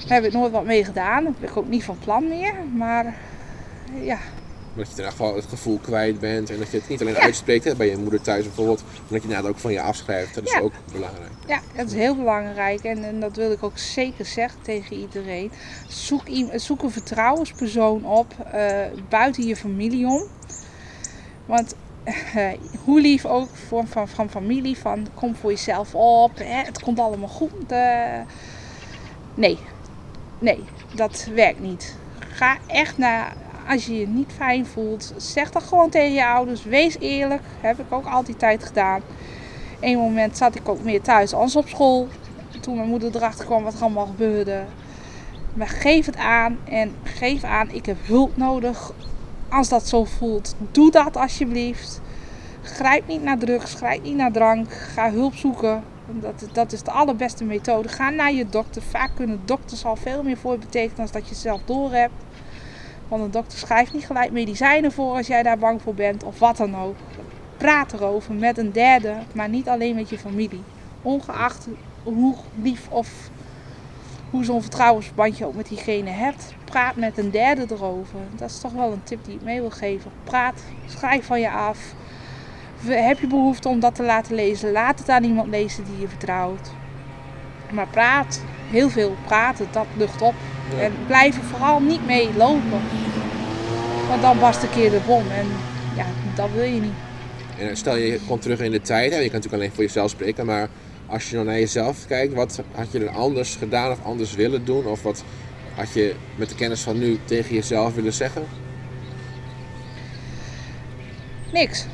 Daar heb ik nooit wat mee gedaan. Daar ben ik ook niet van plan meer. Maar ja. Dat je er echt wel het gevoel kwijt bent en dat je het niet alleen uitspreekt hè, bij je moeder thuis bijvoorbeeld, maar dat je het ook van je afschrijft. Dat is ook belangrijk. Ja, dat is heel belangrijk en, en, dat wil ik ook zeker zeggen tegen iedereen. Zoek, zoek een vertrouwenspersoon op uh, buiten je familie om. Want hoe lief ook voor, van, van familie, van kom voor jezelf op, hè, het komt allemaal goed. Uh, nee, nee, dat werkt niet. Ga echt naar, als je je niet fijn voelt, zeg dat gewoon tegen je ouders. Wees eerlijk, heb ik ook altijd tijd gedaan. Eén moment zat ik ook meer thuis als op school. Toen mijn moeder erachter kwam wat er allemaal gebeurde. Maar geef het aan en geef aan, ik heb hulp nodig als dat zo voelt, doe dat alsjeblieft. Grijp niet naar drugs, grijp niet naar drank. Ga hulp zoeken. Dat, dat is de allerbeste methode. Ga naar je dokter. Vaak kunnen dokters al veel meer voor betekenen dan dat je zelf door hebt. Want een dokter schrijft niet gelijk medicijnen voor als jij daar bang voor bent of wat dan ook. Praat erover met een derde, maar niet alleen met je familie. Ongeacht hoe lief of hoe zo'n vertrouwensband je ook met diegene hebt. Praat met een derde erover. Dat is toch wel een tip die ik mee wil geven. Praat, schrijf van je af. Heb je behoefte om dat te laten lezen? Laat het aan iemand lezen die je vertrouwt. Maar praat, heel veel praten, dat lucht op. En blijf er vooral niet mee lopen. Want dan barst een keer de bom en ja, dat wil je niet. En stel je komt terug in de tijd, hè? je kan natuurlijk alleen voor jezelf spreken, maar als je dan naar jezelf kijkt, wat had je er anders gedaan of anders willen doen? Of wat had je met de kennis van nu tegen jezelf willen zeggen? Niks.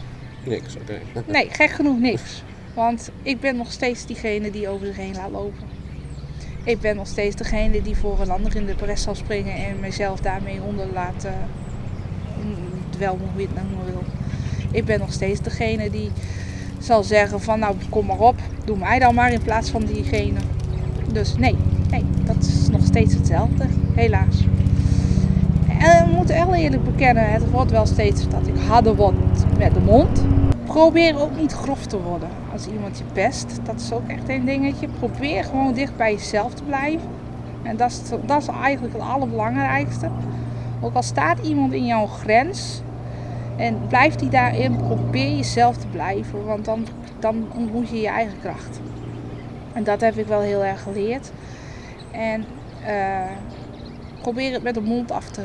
Niks, oké. nee, gek genoeg niks. Want ik ben nog steeds diegene die over zich heen laat lopen. Ik ben nog steeds degene die voor een ander in de bres zal springen en mezelf daarmee onder laat. Uh, wel hoe je het nou wil. Ik ben nog steeds degene die zal zeggen van nou kom maar op, doe mij dan maar in plaats van diegene. Dus nee, nee, dat is nog steeds hetzelfde, helaas. En we moeten heel eerlijk bekennen, het wordt wel steeds dat ik harder word met de mond. Probeer ook niet grof te worden als iemand je pest. Dat is ook echt een dingetje. Probeer gewoon dicht bij jezelf te blijven. En dat is, dat is eigenlijk het allerbelangrijkste. Ook al staat iemand in jouw grens, en blijf die daarin, probeer jezelf te blijven, want dan, dan ontmoet je je eigen kracht. En dat heb ik wel heel erg geleerd. En uh, probeer het met de mond af te,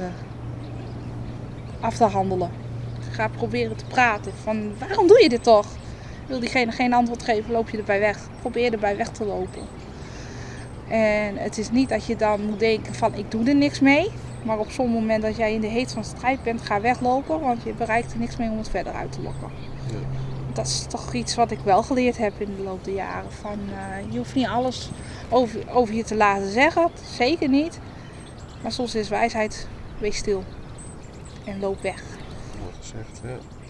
af te handelen. Ga proberen te praten van waarom doe je dit toch? Wil diegene geen antwoord geven, loop je erbij weg. Probeer erbij weg te lopen. En het is niet dat je dan moet denken van ik doe er niks mee. Maar op zo'n moment dat jij in de heet van strijd bent, ga weglopen, want je bereikt er niks mee om het verder uit te lokken. Ja. dat is toch iets wat ik wel geleerd heb in de loop der jaren. Van, uh, je hoeft niet alles over, over je te laten zeggen, zeker niet. Maar soms is wijsheid, wees stil en loop weg. Mooi gezegd, ja.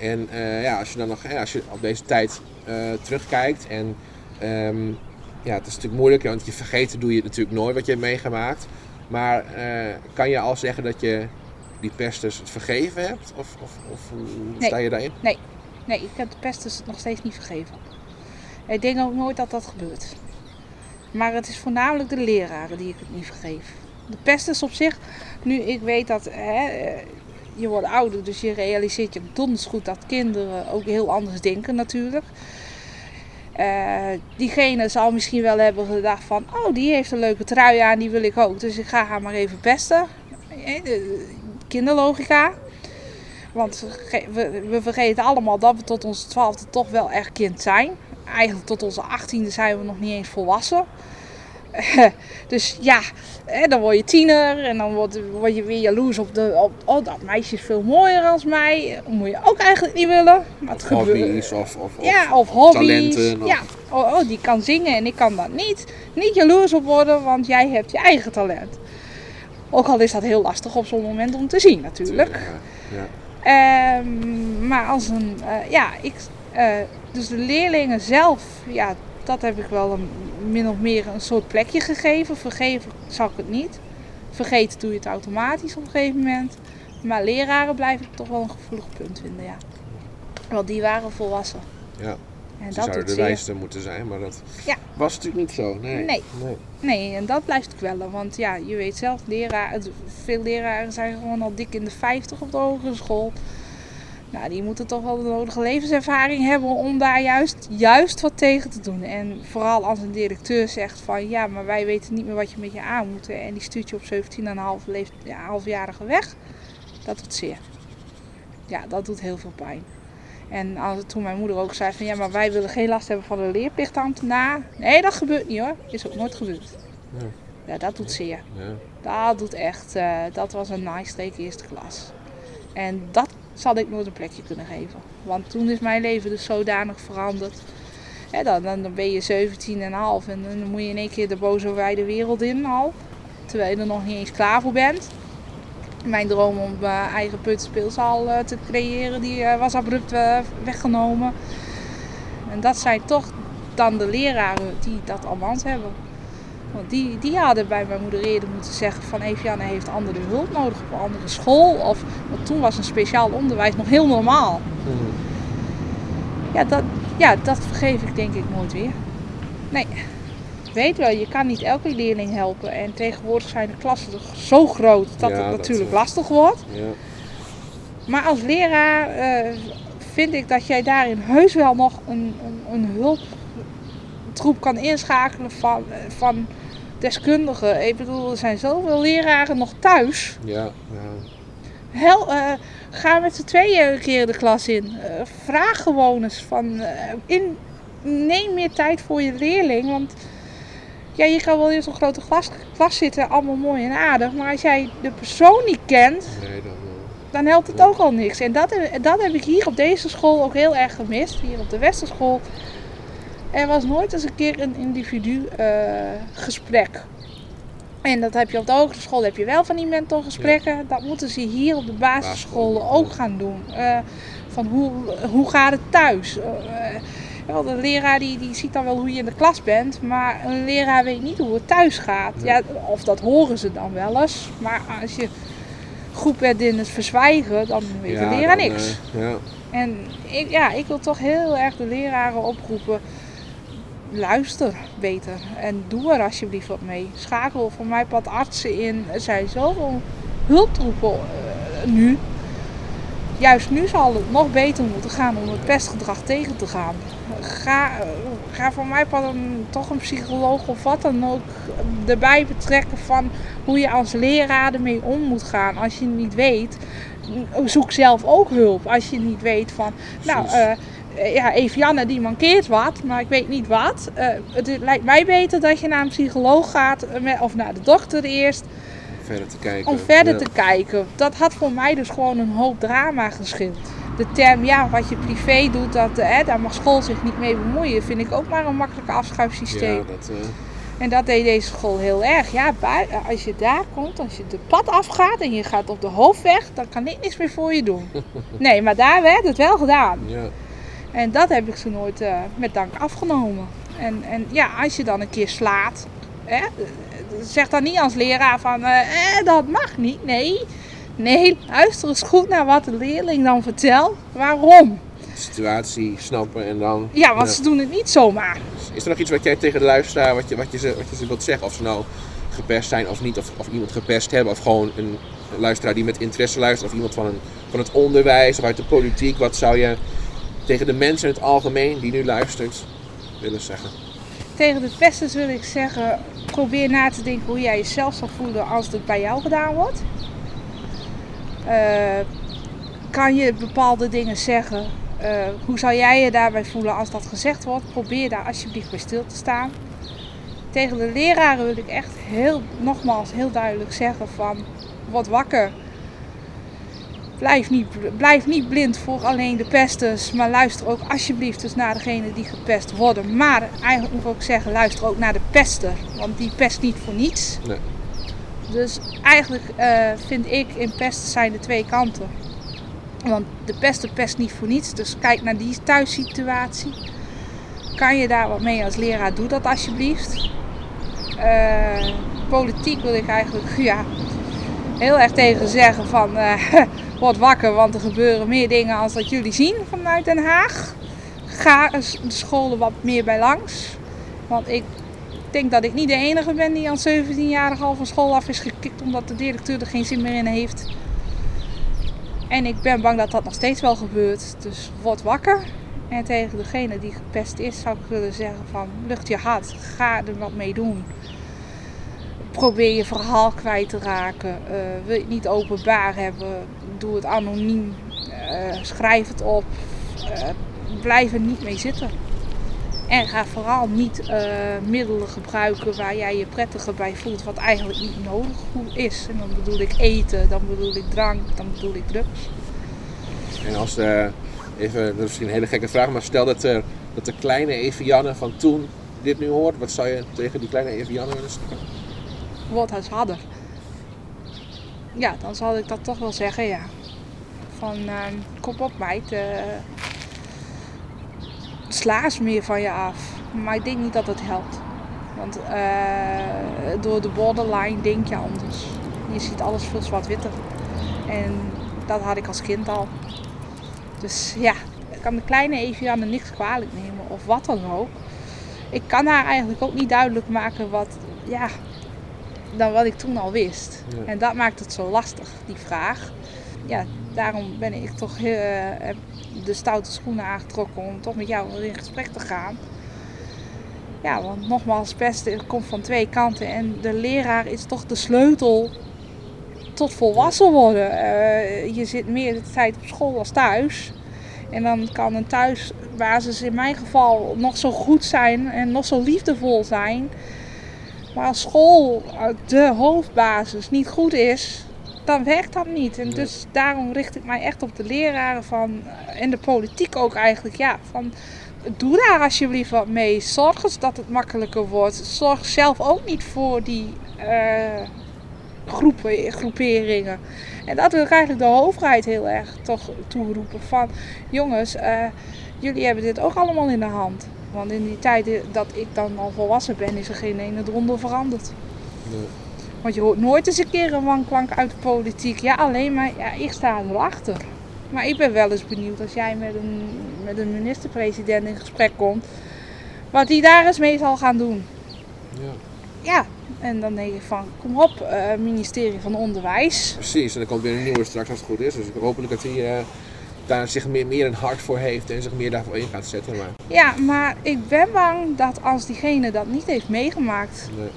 En uh, ja, als je dan nog, ja, als je op deze tijd uh, terugkijkt en um, ja, het is natuurlijk moeilijk, want je vergeten doe je natuurlijk nooit wat je hebt meegemaakt. Maar uh, kan je al zeggen dat je die pestes het vergeven hebt? Of, of, of hoe nee. sta je daarin? Nee. nee, ik heb de pestes nog steeds niet vergeven. Ik denk ook nooit dat dat gebeurt. Maar het is voornamelijk de leraren die ik het niet vergeef. De pestes op zich, nu ik weet dat hè, je wordt ouder, dus je realiseert je donders goed dat kinderen ook heel anders denken natuurlijk. Uh, diegene zal misschien wel hebben gedacht van, oh die heeft een leuke trui aan, die wil ik ook. Dus ik ga haar maar even pesten. Kinderlogica. Want we, we vergeten allemaal dat we tot onze twaalfde toch wel echt kind zijn. Eigenlijk tot onze achttiende zijn we nog niet eens volwassen. dus ja, dan word je tiener en dan word, word je weer jaloers op, de, op oh, dat meisje is veel mooier als mij. Dat moet je ook eigenlijk niet willen. Maar het of hobby's of, of, ja, of hobby's. Talenten, Ja, oh, oh, die kan zingen en ik kan dat niet. Niet jaloers op worden, want jij hebt je eigen talent. Ook al is dat heel lastig op zo'n moment om te zien natuurlijk. Ja, ja. Um, maar als een, uh, ja, ik, uh, dus de leerlingen zelf, ja, dat heb ik wel een, min of meer een soort plekje gegeven. Vergeven zag ik het niet. Vergeten doe je het automatisch op een gegeven moment. Maar leraren blijf ik toch wel een gevoelig punt vinden, ja. Want die waren volwassen. Ja. En dat zouden de wijste moeten zijn, maar dat ja. was natuurlijk niet zo. Nee. Nee. nee. nee. en dat blijft kwellen. Want ja, je weet zelf, leraar, veel leraren zijn gewoon al dik in de 50 op de hogere school. Nou, die moeten toch wel de nodige levenservaring hebben om daar juist, juist wat tegen te doen. En vooral als een directeur zegt van ja, maar wij weten niet meer wat je met je aan moet. En die stuurt je op 17,5 leeft, ja, halfjarige weg. Dat doet zeer. Ja, dat doet heel veel pijn. En als, toen mijn moeder ook zei van ja, maar wij willen geen last hebben van de leerplichtambtenaar. Nee, dat gebeurt niet hoor. Is ook nooit gebeurd. Ja, ja dat doet zeer. Ja. Dat doet echt, uh, dat was een naaistreek eerste klas. En dat zal ik nooit een plekje kunnen geven. Want toen is mijn leven dus zodanig veranderd. dan, dan, ben je 17,5 en dan moet je in één keer de boze wijde wereld in al. Terwijl je er nog niet eens klaar voor bent. Mijn droom om mijn eigen putspeelzaal uh, te creëren, die uh, was abrupt weggenomen. En dat zijn toch dan de leraren die dat allemaal hebben. Want die, die hadden bij mijn moeder eerder moeten zeggen van Evianne heeft andere hulp nodig op een andere school. Of, want toen was een speciaal onderwijs nog heel normaal. Mm. Ja, dat, ja, dat vergeef ik denk ik nooit weer. Nee. Weet wel, je kan niet elke leerling helpen. En tegenwoordig zijn de klassen zo groot dat het natuurlijk lastig wordt. Ja. Maar als leraar uh, vind ik dat jij daarin heus wel nog een, een, een hulptroep kan inschakelen van, van deskundigen. Ik bedoel, er zijn zoveel leraren nog thuis. Ja, ja. Hel, uh, ga met z'n tweeën een keer de klas in. Uh, vraag gewoon eens van, uh, in, neem meer tijd voor je leerling. Want ja, je kan wel in zo'n grote klas, klas zitten, allemaal mooi en aardig. Maar als jij de persoon niet kent, nee, dan, dan helpt het ook al niks. En dat, dat heb ik hier op deze school ook heel erg gemist. Hier op de Westerschool er was nooit eens een keer een individu uh, gesprek. En dat heb je op de hogeschool heb je wel van die mentorgesprekken. Ja. Dat moeten ze hier op de basisscholen ook gaan doen. Uh, van hoe, hoe gaat het thuis? Uh, de leraar die, die ziet dan wel hoe je in de klas bent, maar een leraar weet niet hoe het thuis gaat. Ja, of dat horen ze dan wel eens. Maar als je goed bent in het verzwijgen, dan weet ja, de leraar niks. ja. En ik, ja, ik wil toch heel erg de leraren oproepen luister beter en doe er alsjeblieft wat mee. Schakel voor mij pad artsen in. Er zijn zoveel hulptroepen uh, nu. Juist nu zal het nog beter moeten gaan om het pestgedrag tegen te gaan. Ga, uh, ga voor mij pad een, toch een psycholoog of wat dan ook erbij betrekken van hoe je als leraar ermee om moet gaan. Als je niet weet, zoek zelf ook hulp. Als je niet weet van, nou, uh, eh, ja, Evianne die mankeert wat, maar ik weet niet wat. Uh, het lijkt mij beter dat je naar een psycholoog gaat eh, of naar de dokter eerst. Om verder te kijken. Om verder te kijken. Dat had voor mij dus gewoon een hoop drama geschild. de term, ja, wat je privé doet, dat, hè, daar mag school zich niet mee bemoeien, vind ik ook maar een makkelijke afschuifsysteem. Ja, dat, uh... En dat deed deze school heel erg. Ja, als je daar komt, als je de pad afgaat en je gaat op de hoofdweg, dan kan ik niks meer voor je doen. Nee, maar daar werd het wel gedaan. Ja. En dat heb ik zo nooit uh, met dank afgenomen. En, en ja, als je dan een keer slaat, hè, zeg dan niet als leraar van eh, dat mag niet. Nee, nee, luister eens goed naar wat de leerling dan vertelt. Waarom? situatie snappen en dan... Ja, want ze doen het niet zomaar. Is er nog iets wat jij tegen de luisteraar, wat je, wat je, ze, wat je ze wilt zeggen? Of ze nou gepest zijn of niet, of, of iemand gepest hebben, of gewoon een, een luisteraar die met interesse luistert, of iemand van, een, van het onderwijs of uit de politiek. Wat zou je tegen de mensen in het algemeen die nu luistert willen zeggen? Tegen de pesters wil ik zeggen, probeer na te denken hoe jij jezelf zal voelen als het bij jou gedaan wordt. Uh, kan je bepaalde dingen zeggen uh, hoe zou jij je daarbij voelen als dat gezegd wordt? Probeer daar alsjeblieft bij stil te staan. Tegen de leraren wil ik echt heel, nogmaals heel duidelijk zeggen van word wakker. Blijf niet, blijf niet blind voor alleen de pesters, maar luister ook alsjeblieft dus naar degenen die gepest worden. Maar eigenlijk moet ik ook zeggen, luister ook naar de pester, want die pest niet voor niets. Nee. Dus eigenlijk uh, vind ik in pesten zijn de twee kanten. Want de pest pest niet voor niets. Dus kijk naar die thuissituatie. Kan je daar wat mee als leraar? Doe dat alsjeblieft. Uh, politiek wil ik eigenlijk ja, heel erg tegen zeggen van uh, word wakker, want er gebeuren meer dingen als dat jullie zien vanuit Den Haag. Ga de scholen wat meer bij langs. Want ik denk dat ik niet de enige ben die aan 17-jarig al van school af is gekikt omdat de directeur er geen zin meer in heeft. En ik ben bang dat dat nog steeds wel gebeurt. Dus word wakker. En tegen degene die gepest is, zou ik willen zeggen van lucht je hart. Ga er wat mee doen. Probeer je verhaal kwijt te raken. Uh, wil je het niet openbaar hebben, doe het anoniem. Uh, schrijf het op. Uh, blijf er niet mee zitten. En ga vooral niet uh, middelen gebruiken waar jij je prettiger bij voelt, wat eigenlijk niet nodig is. En dan bedoel ik eten, dan bedoel ik drank, dan bedoel ik drugs. En als, uh, even, dat is misschien een hele gekke vraag, maar stel dat, uh, dat de kleine Evianne van toen dit nu hoort, wat zou je tegen die kleine Evianne willen zeggen? Word harder. Ja, dan zal ik dat toch wel zeggen, ja. Van, kom op meid, slaas meer van je af. Maar ik denk niet dat het helpt. Want uh, door de borderline denk je anders. Je ziet alles veel zwart-witter. En dat had ik als kind al. Dus ja, ik kan de kleine Evianne niks kwalijk nemen of wat dan ook. Ik kan haar eigenlijk ook niet duidelijk maken wat, ja, dan wat ik toen al wist. En dat maakt het zo lastig, die vraag. Ja, daarom ben ik toch heel, uh, de stoute schoenen aangetrokken om toch met jou in gesprek te gaan. Ja, want nogmaals, pesten komt van twee kanten en de leraar is toch de sleutel tot volwassen worden. Uh, je zit meer de tijd op school als thuis. En dan kan een thuisbasis in mijn geval nog zo goed zijn en nog zo liefdevol zijn. Maar als school de hoofdbasis niet goed is, dan werkt dat niet. En dus daarom richt ik mij echt op de leraren van, en de politiek ook eigenlijk. Ja, van, doe daar alsjeblieft wat mee. Zorg eens dat het makkelijker wordt. Zorg zelf ook niet voor die uh, groepen, groeperingen. En dat wil ik eigenlijk de overheid heel erg toch toeroepen. Van jongens, uh, jullie hebben dit ook allemaal in de hand. Want in die tijden dat ik dan al volwassen ben, is er geen ene eronder veranderd. Nee. Want je hoort nooit eens een keer een wanklank uit de politiek. Ja, alleen maar, ja, ik sta erachter. Maar ik ben wel eens benieuwd als jij met een, met een minister-president in gesprek komt. Wat die daar eens mee zal gaan doen. Ja. Ja, en dan denk ik van, kom op, uh, ministerie van Onderwijs. Precies, en dan komt weer een nieuwe straks als het goed is. Dus hopelijk dat hij uh, daar zich meer, meer een hart voor heeft en zich meer daarvoor in gaat zetten. Maar... Ja, maar ik ben bang dat als diegene dat niet heeft meegemaakt, nee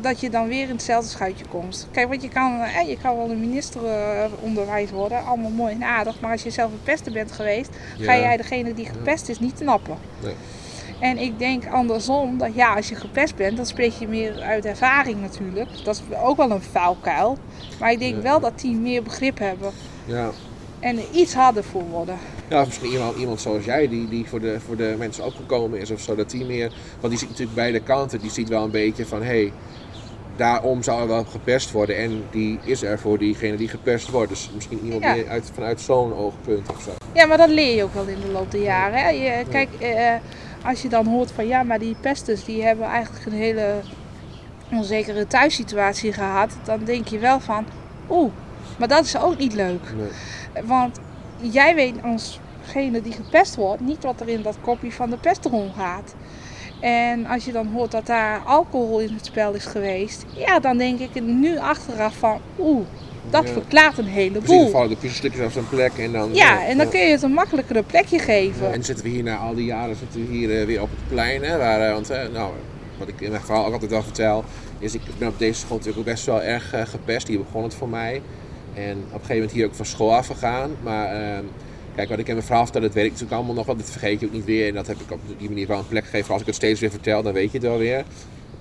dat je dan weer in hetzelfde schuitje komt. Kijk, want je kan, eh, je kan wel een minister uh, onderwijs worden, allemaal mooi en aardig. Maar als je zelf een pester bent geweest, ga jij degene die gepest is niet knappen. Nee. En ik denk andersom, dat ja, als je gepest bent, dan spreek je meer uit ervaring natuurlijk. Dat is ook wel een vuilkuil. Maar ik denk wel dat die meer begrip hebben. Ja. En iets harder voor worden. Ja, of misschien iemand, iemand zoals jij, die, die voor, de, voor de mensen opgekomen is of zo. Dat die meer, want die ziet natuurlijk beide kanten. Die ziet wel een beetje van, hé, hey, daarom zou er wel gepest worden. En die is er voor diegene die gepest wordt. Dus misschien iemand Ja. meer uit, vanuit zo'n oogpunt of zo. Ja, maar dat leer je ook wel in de loop der jaren. Hè? Je, kijk, eh, als je dan hoort van ja, maar die pesters die hebben eigenlijk een hele onzekere thuissituatie gehad. Dan denk je wel van, oeh, maar dat is ook niet leuk. Nee. Want jij weet alsgene die gepest wordt niet wat er in dat kopje van de pester omgaat. En als je dan hoort dat daar alcohol in het spel is geweest, ja, dan denk ik nu achteraf van, oeh, dat Ja. verklaart een Precies, dan heleboel. vallen de puzzelstukjes op zijn plek en dan... Ja, en dan kun je het een makkelijker plekje geven. En zitten we hier na al die jaren zitten we hier eh, weer op het plein. Hè, waar, eh, want eh, nou, wat ik in mijn verhaal ook altijd wel vertel, is ik ben op deze school natuurlijk ook best wel erg gepest. Hier begon het voor mij. En op een gegeven moment hier ook van school afgegaan. Maar ehm, kijk, wat ik in mijn verhaal vertel, dat weet ik natuurlijk allemaal nog wel. Dat vergeet je ook niet weer. En dat heb ik op die manier wel een plek gegeven. Als ik het steeds weer vertel, dan weet je het wel weer.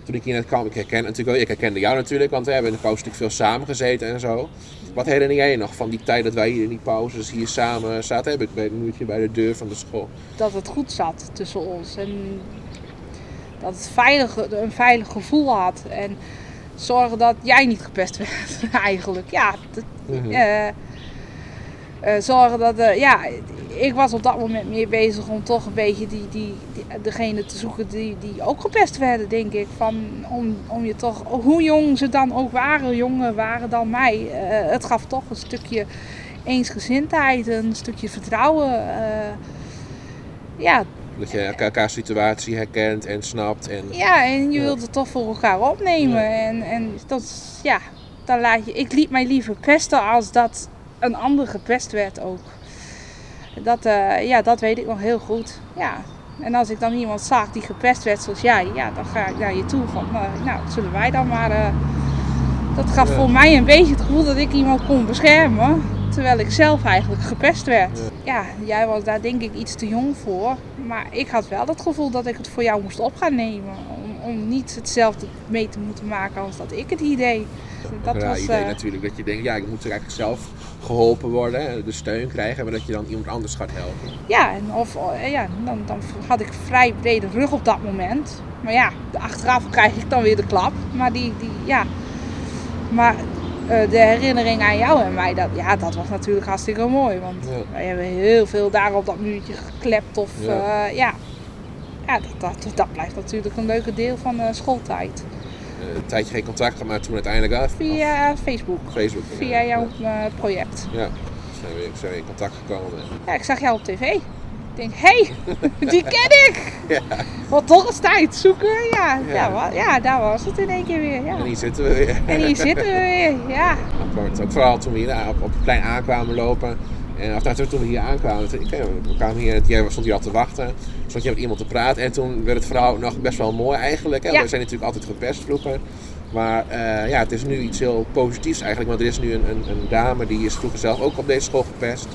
Toen ik hier net kwam, ik herken natuurlijk wel, ik herkende jou natuurlijk, want we hebben in de pauze natuurlijk veel samen gezeten en zo. Wat herinner jij je nog van die tijd dat wij hier in die pauzes hier samen zaten? Heb ik bij een uurtje bij de deur van de school. dat het goed zat tussen ons. En dat het veilig, een veilig gevoel had. En zorgen dat jij niet gepest werd, eigenlijk. Ja, dat, Mhm. eh, eh, zorgen dat, eh, ja, ik was op dat moment meer bezig om toch een beetje die, die, die, degene te zoeken die, die ook gepest werden, denk ik. Van, om, om je toch, hoe jong ze dan ook waren, jonger waren dan mij. het gaf toch een stukje eensgezindheid, een stukje vertrouwen. ja, Dat je elkaar situatie herkent en snapt. En, ja, en je wilt het toch voor elkaar opnemen. Ja. En, en dat is, ja, dan laat je, ik liet mij liever pesten als dat een ander gepest werd ook. Dat, eh, ja, dat weet ik nog heel goed. Ja. En als ik dan iemand zag die gepest werd zoals jij, ja, dan ga ik naar je toe van, nou, nou zullen wij dan maar... eh, dat gaf Ja. voor mij een beetje het gevoel dat ik iemand kon beschermen. Terwijl ik zelf eigenlijk gepest werd. Ja, jij was daar denk ik iets te jong voor. Maar ik had wel het gevoel dat ik het voor jou moest op gaan nemen. Om, om niet hetzelfde mee te moeten maken als dat ik het hier deed. Dat raar was, idee eh, natuurlijk. Dat je denkt, ja, ik moet er eigenlijk zelf geholpen worden. De steun krijgen. Maar dat je dan iemand anders gaat helpen. Ja, en of, eh, ja dan, dan had ik vrij brede rug op dat moment. Maar ja, achteraf krijg ik dan weer de klap. Maar die, die ja. Maar de herinnering aan jou en mij, dat, ja, dat was natuurlijk hartstikke mooi. Want Ja. wij hebben heel veel daar op dat muurtje geklept. Of Ja. ja, ja. ja dat, dat, dat blijft natuurlijk een leuke deel van de schooltijd. Eh, een tijdje geen contact gehad, maar toen uiteindelijk wel. Via Facebook. Facebook. Via jouw eh, project. Ja, zijn we, zijn we in contact gekomen. Ja, ik zag jou op tv. Ik denk, hé, hey, die ken ik! Ja. Wat toch eens tijd zoeken. Ja, Ja. ja. wa- ja, daar was het in één keer weer. Ja. En hier zitten we weer. En hier zitten we weer. Ja. Ook vooral toen we hier op, op het plein aankwamen lopen. En of, nou, toen we hier aankwamen, toen, ik, we kwamen hier, jij stond hier al te wachten. Stond je met iemand te praten. En toen werd het verhaal nog best wel mooi eigenlijk. Hè? Ja. We zijn natuurlijk altijd gepest vroeger. Maar eh, ja, het is nu iets heel positiefs eigenlijk. Want er is nu een, een, een dame die is vroeger zelf ook op deze school gepest.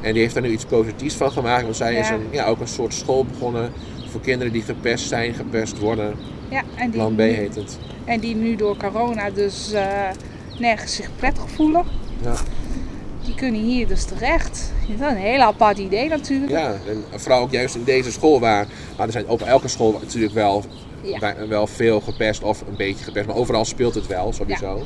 En die heeft daar nu iets positiefs van gemaakt. Want zij is Ja. een, ja, ook een soort school begonnen voor kinderen die gepest zijn, gepest worden. ja en, die, Plan B heet het. en die nu door corona dus eh, nergens zich prettig voelen. Ja. Die kunnen hier dus terecht. Dat is een heel apart idee natuurlijk. Ja, en vooral ook juist in deze school waar, maar er zijn op elke school natuurlijk wel, Ja. bij- wel veel gepest of een beetje gepest, maar overal speelt het wel sowieso.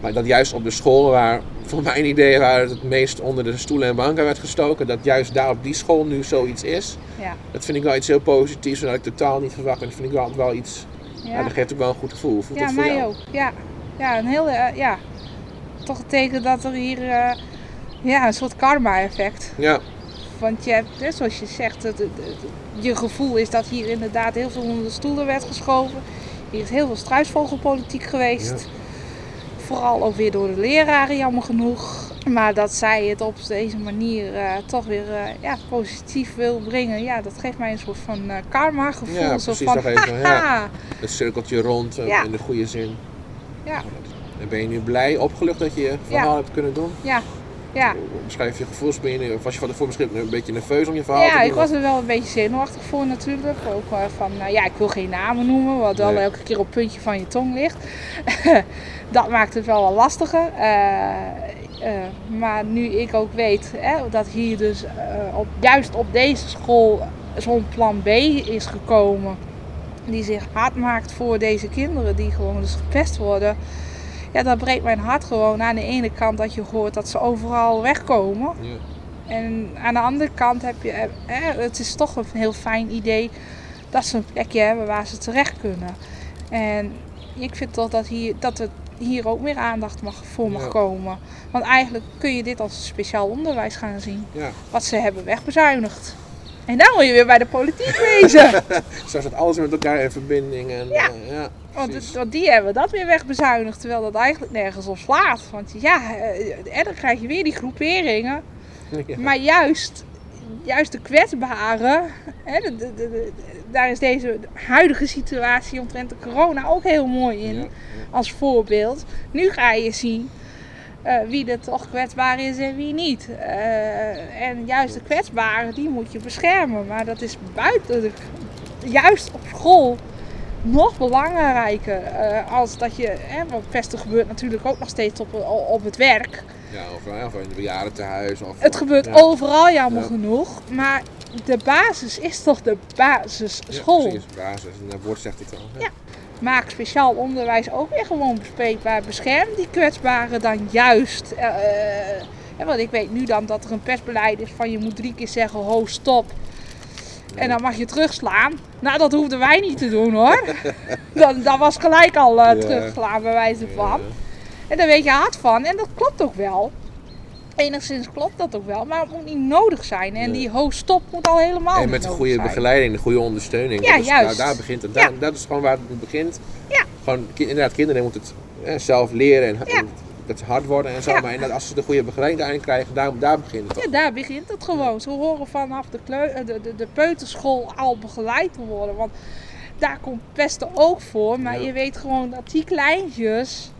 Maar dat juist op de scholen waar, voor mijn idee, waar het het meest onder de stoelen en banken werd gestoken, dat juist daar op die school nu zoiets is, Ja, dat vind ik wel iets heel positiefs en dat ik totaal niet verwacht. En dat vind ik wel, wel iets, ja. ja. dat geeft ook wel een goed gevoel. Voelt ja dat voor mij jou? ook. Ja. ja, een heel, eh, ja. Toch een teken dat er hier eh, ja, een soort karma-effect Ja, Want je hebt, hè, zoals je zegt, het, het- het- je gevoel is dat hier inderdaad heel veel onder de stoelen werd geschoven. Hier is heel veel struisvogelpolitiek geweest. Vooral ook weer door de leraren, jammer genoeg. Maar dat zij het op deze manier eh, toch weer eh, ja, positief wil brengen, ja, dat geeft mij een soort van eh, karma gevoel. Ja, Zo precies, van, dat even, ja. het cirkeltje rond Ja. in de goede zin. Ja, En ben je nu blij, opgelucht dat je je verhaal hebt kunnen doen? ja, ja. Beschrijf je gevoelens, ben je, nu- of was je van tevoren misschien een beetje nerveus om je verhaal te Ja, doen? ik was er wel een beetje zenuwachtig voor natuurlijk. Ook van, nou ja, ik wil geen namen noemen, wat wel Nee. elke keer op het puntje van je tong ligt. dat maakt het wel wat lastiger. Eh, maar nu ik ook weet hè, dat hier dus op, juist op deze school zo'n plan B is gekomen. Die zich hard maakt voor deze kinderen die gewoon dus gepest worden. Ja, dat breekt mijn hart gewoon aan de ene kant dat je hoort dat ze overal wegkomen. Ja. En aan de andere kant heb je, eh, het is toch een heel fijn idee dat ze een plekje hebben waar ze terecht kunnen. En ik vind toch dat, hier, dat er hier ook meer aandacht mag, voor mag komen. Want eigenlijk kun je dit als speciaal onderwijs gaan zien. Ja. Wat ze hebben wegbezuinigd. En dan moet je weer bij de politiek wezen. Zo zit alles met elkaar in verbinding. En, ja. Uh, ja want, want, die hebben dat weer wegbezuinigd, terwijl dat eigenlijk nergens op slaat. Want ja, en dan krijg je weer die groeperingen. Maar juist, juist de kwetsbaren, hè, de, de, de, daar is deze huidige situatie omtrent de corona ook heel mooi in. Als voorbeeld. Nu ga je zien uh, wie er toch kwetsbaar is en wie niet. Uh, en juist de kwetsbaren, die moet je beschermen. Maar dat is buiten, de, juist op school, nog belangrijker. Uh, als dat je, hè, want pesten gebeurt natuurlijk ook nog steeds op, op het werk. Ja, of, of in het bejaardentehuis. Of, het gebeurt overal jammer genoeg. Maar de basis is toch de basisschool. Ja, precies, basis. En dat woord zegt het al. Ja. Maak speciaal onderwijs ook weer gewoon bespreekbaar. Bescherm die kwetsbaren dan juist. Uh, want ik weet nu dan dat er een pestbeleid is van je moet drie keer zeggen ho stop. En dan mag je terugslaan. Nou, dat hoefden wij niet te doen hoor. dat, dat was gelijk al uh, terugslaan bij wijze van. En daar weet je hard van. En dat klopt ook wel. Enigszins klopt dat ook wel, maar het moet niet nodig zijn. En die hoogstop stop moet al helemaal En met de goede begeleiding, de goede ondersteuning. Ja, juist. Nou, daar begint het. Daar, Dat is gewoon waar het begint. Ja. Gewoon, inderdaad, kinderen moeten het zelf leren en, dat ze hard worden en zo. Ja. Maar inderdaad, als ze de goede begeleiding daarin krijgen, daar, daar begint het. Ja, daar begint het gewoon. Ze horen vanaf de, de, de, de peuterschool al begeleid te worden. Want daar komt pesten ook voor. Maar je weet gewoon dat die kleintjes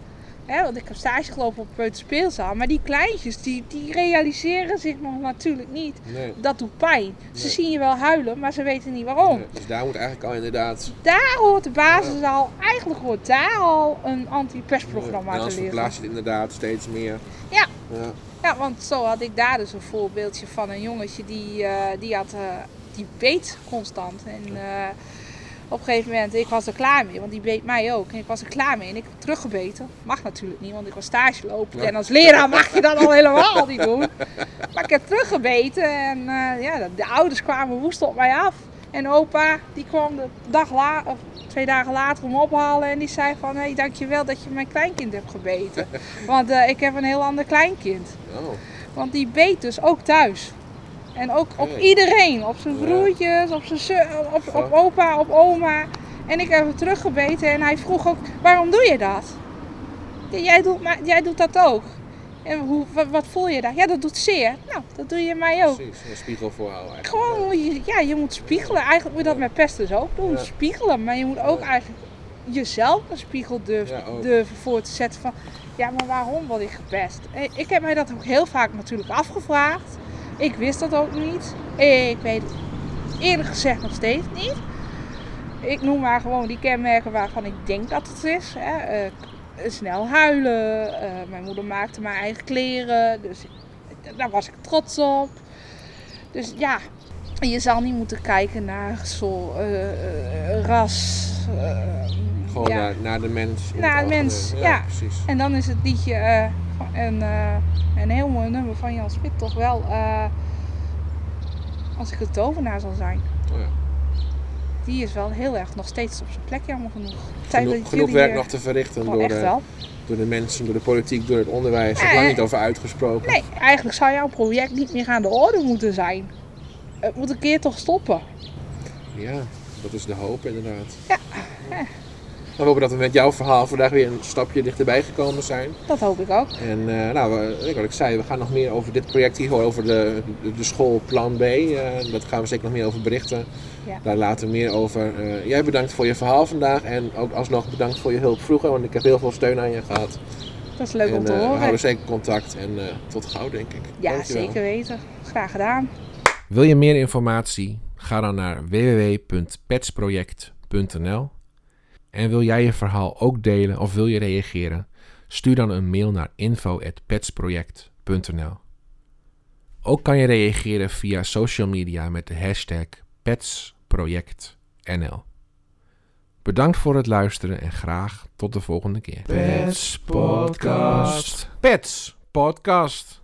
Hè, want ik heb stage gelopen op het speelzaal. Maar die kleintjes, die, die realiseren zich nog natuurlijk niet. Dat doet pijn. Ze zien je wel huilen, maar ze weten niet waarom. dus daar moet eigenlijk al inderdaad... Daar hoort de basis al, eigenlijk hoort daar al een anti-pestprogramma ja, te liggen. En dan je het inderdaad steeds meer. Ja. ja. Ja, want zo had ik daar dus een voorbeeldje van een jongetje die, uh, die had, uh, die beet constant. En uh, op een gegeven moment, ik was er klaar mee, want die beet mij ook. En ik was er klaar mee en ik heb teruggebeten. Mag natuurlijk niet, want ik was stage lopen. En als leraar mag je dat al helemaal niet doen. Maar ik heb teruggebeten en uh, ja, de, ouders kwamen woest op mij af. En opa, die kwam de dag la of twee dagen later om ophalen en die zei van... Hé, hey, dankjewel dat je mijn kleinkind hebt gebeten. Want uh, ik heb een heel ander kleinkind. Oh. Want die beet dus ook thuis. En ook op iedereen. Op zijn broertjes, op zijn op, op opa, op oma. En ik heb hem teruggebeten en hij vroeg ook, waarom doe je dat? Jij doet, maar, jij doet dat ook. En hoe, wat, voel je daar? Ja, dat doet zeer. Nou, dat doe je mij ook. Precies, een spiegel voorhouden eigenlijk. Gewoon, ja, je moet spiegelen. Eigenlijk moet je dat met pest dus ook doen. Spiegelen. Maar je moet ook eigenlijk jezelf een spiegel durven, durven voor te zetten van... Ja, maar waarom word ik gepest? Ik heb mij dat ook heel vaak natuurlijk afgevraagd. Ik wist dat ook niet. Ik weet het eerlijk gezegd nog steeds niet. Ik noem maar gewoon die kenmerken waarvan ik denk dat het is. Hè. Uh, snel huilen. Uh, mijn moeder maakte mijn eigen kleren. Dus daar was ik trots op. Dus ja, je zal niet moeten kijken naar zo uh, ras. gewoon naar, naar, de mens. Naar de mens, ja, ja. Precies. En dan is het liedje een, uh, een heel mooi nummer van Jan Smit toch wel. Uh, als ik de tovenaar zal zijn. Oh ja. Die is wel heel erg nog steeds op zijn plek, jammer genoeg. Genoeg, genoeg werk nog te verrichten door de, door de mensen, door de politiek, door het onderwijs. Er is lang niet over uitgesproken. Nee, eigenlijk zou jouw project niet meer aan de orde moeten zijn. Het moet een keer toch stoppen. Ja, dat is de hoop inderdaad. Ja. ja. We hopen dat we met jouw verhaal vandaag weer een stapje dichterbij gekomen zijn. Dat hoop ik ook. En uh, nou, wat ik zei, we gaan nog meer over dit project hier, over de, de, de school Plan B. Uh, daar gaan we zeker nog meer over berichten. Ja. Daar later meer over. Uh, jij bedankt voor je verhaal vandaag en ook alsnog bedankt voor je hulp vroeger, want ik heb heel veel steun aan je gehad. Dat is leuk en, om te horen. We houden zeker contact en tot gauw denk ik. Ja, Dankjewel. zeker weten. Graag gedaan. Wil je meer informatie? Ga dan naar www.petsproject.nl en wil jij je verhaal ook delen of wil je reageren? Stuur dan een mail naar info.petsproject.nl. Ook kan je reageren via social media met de hashtag PetsProjectNL. Bedankt voor het luisteren en graag tot de volgende keer. Pets Podcast. Pets Podcast.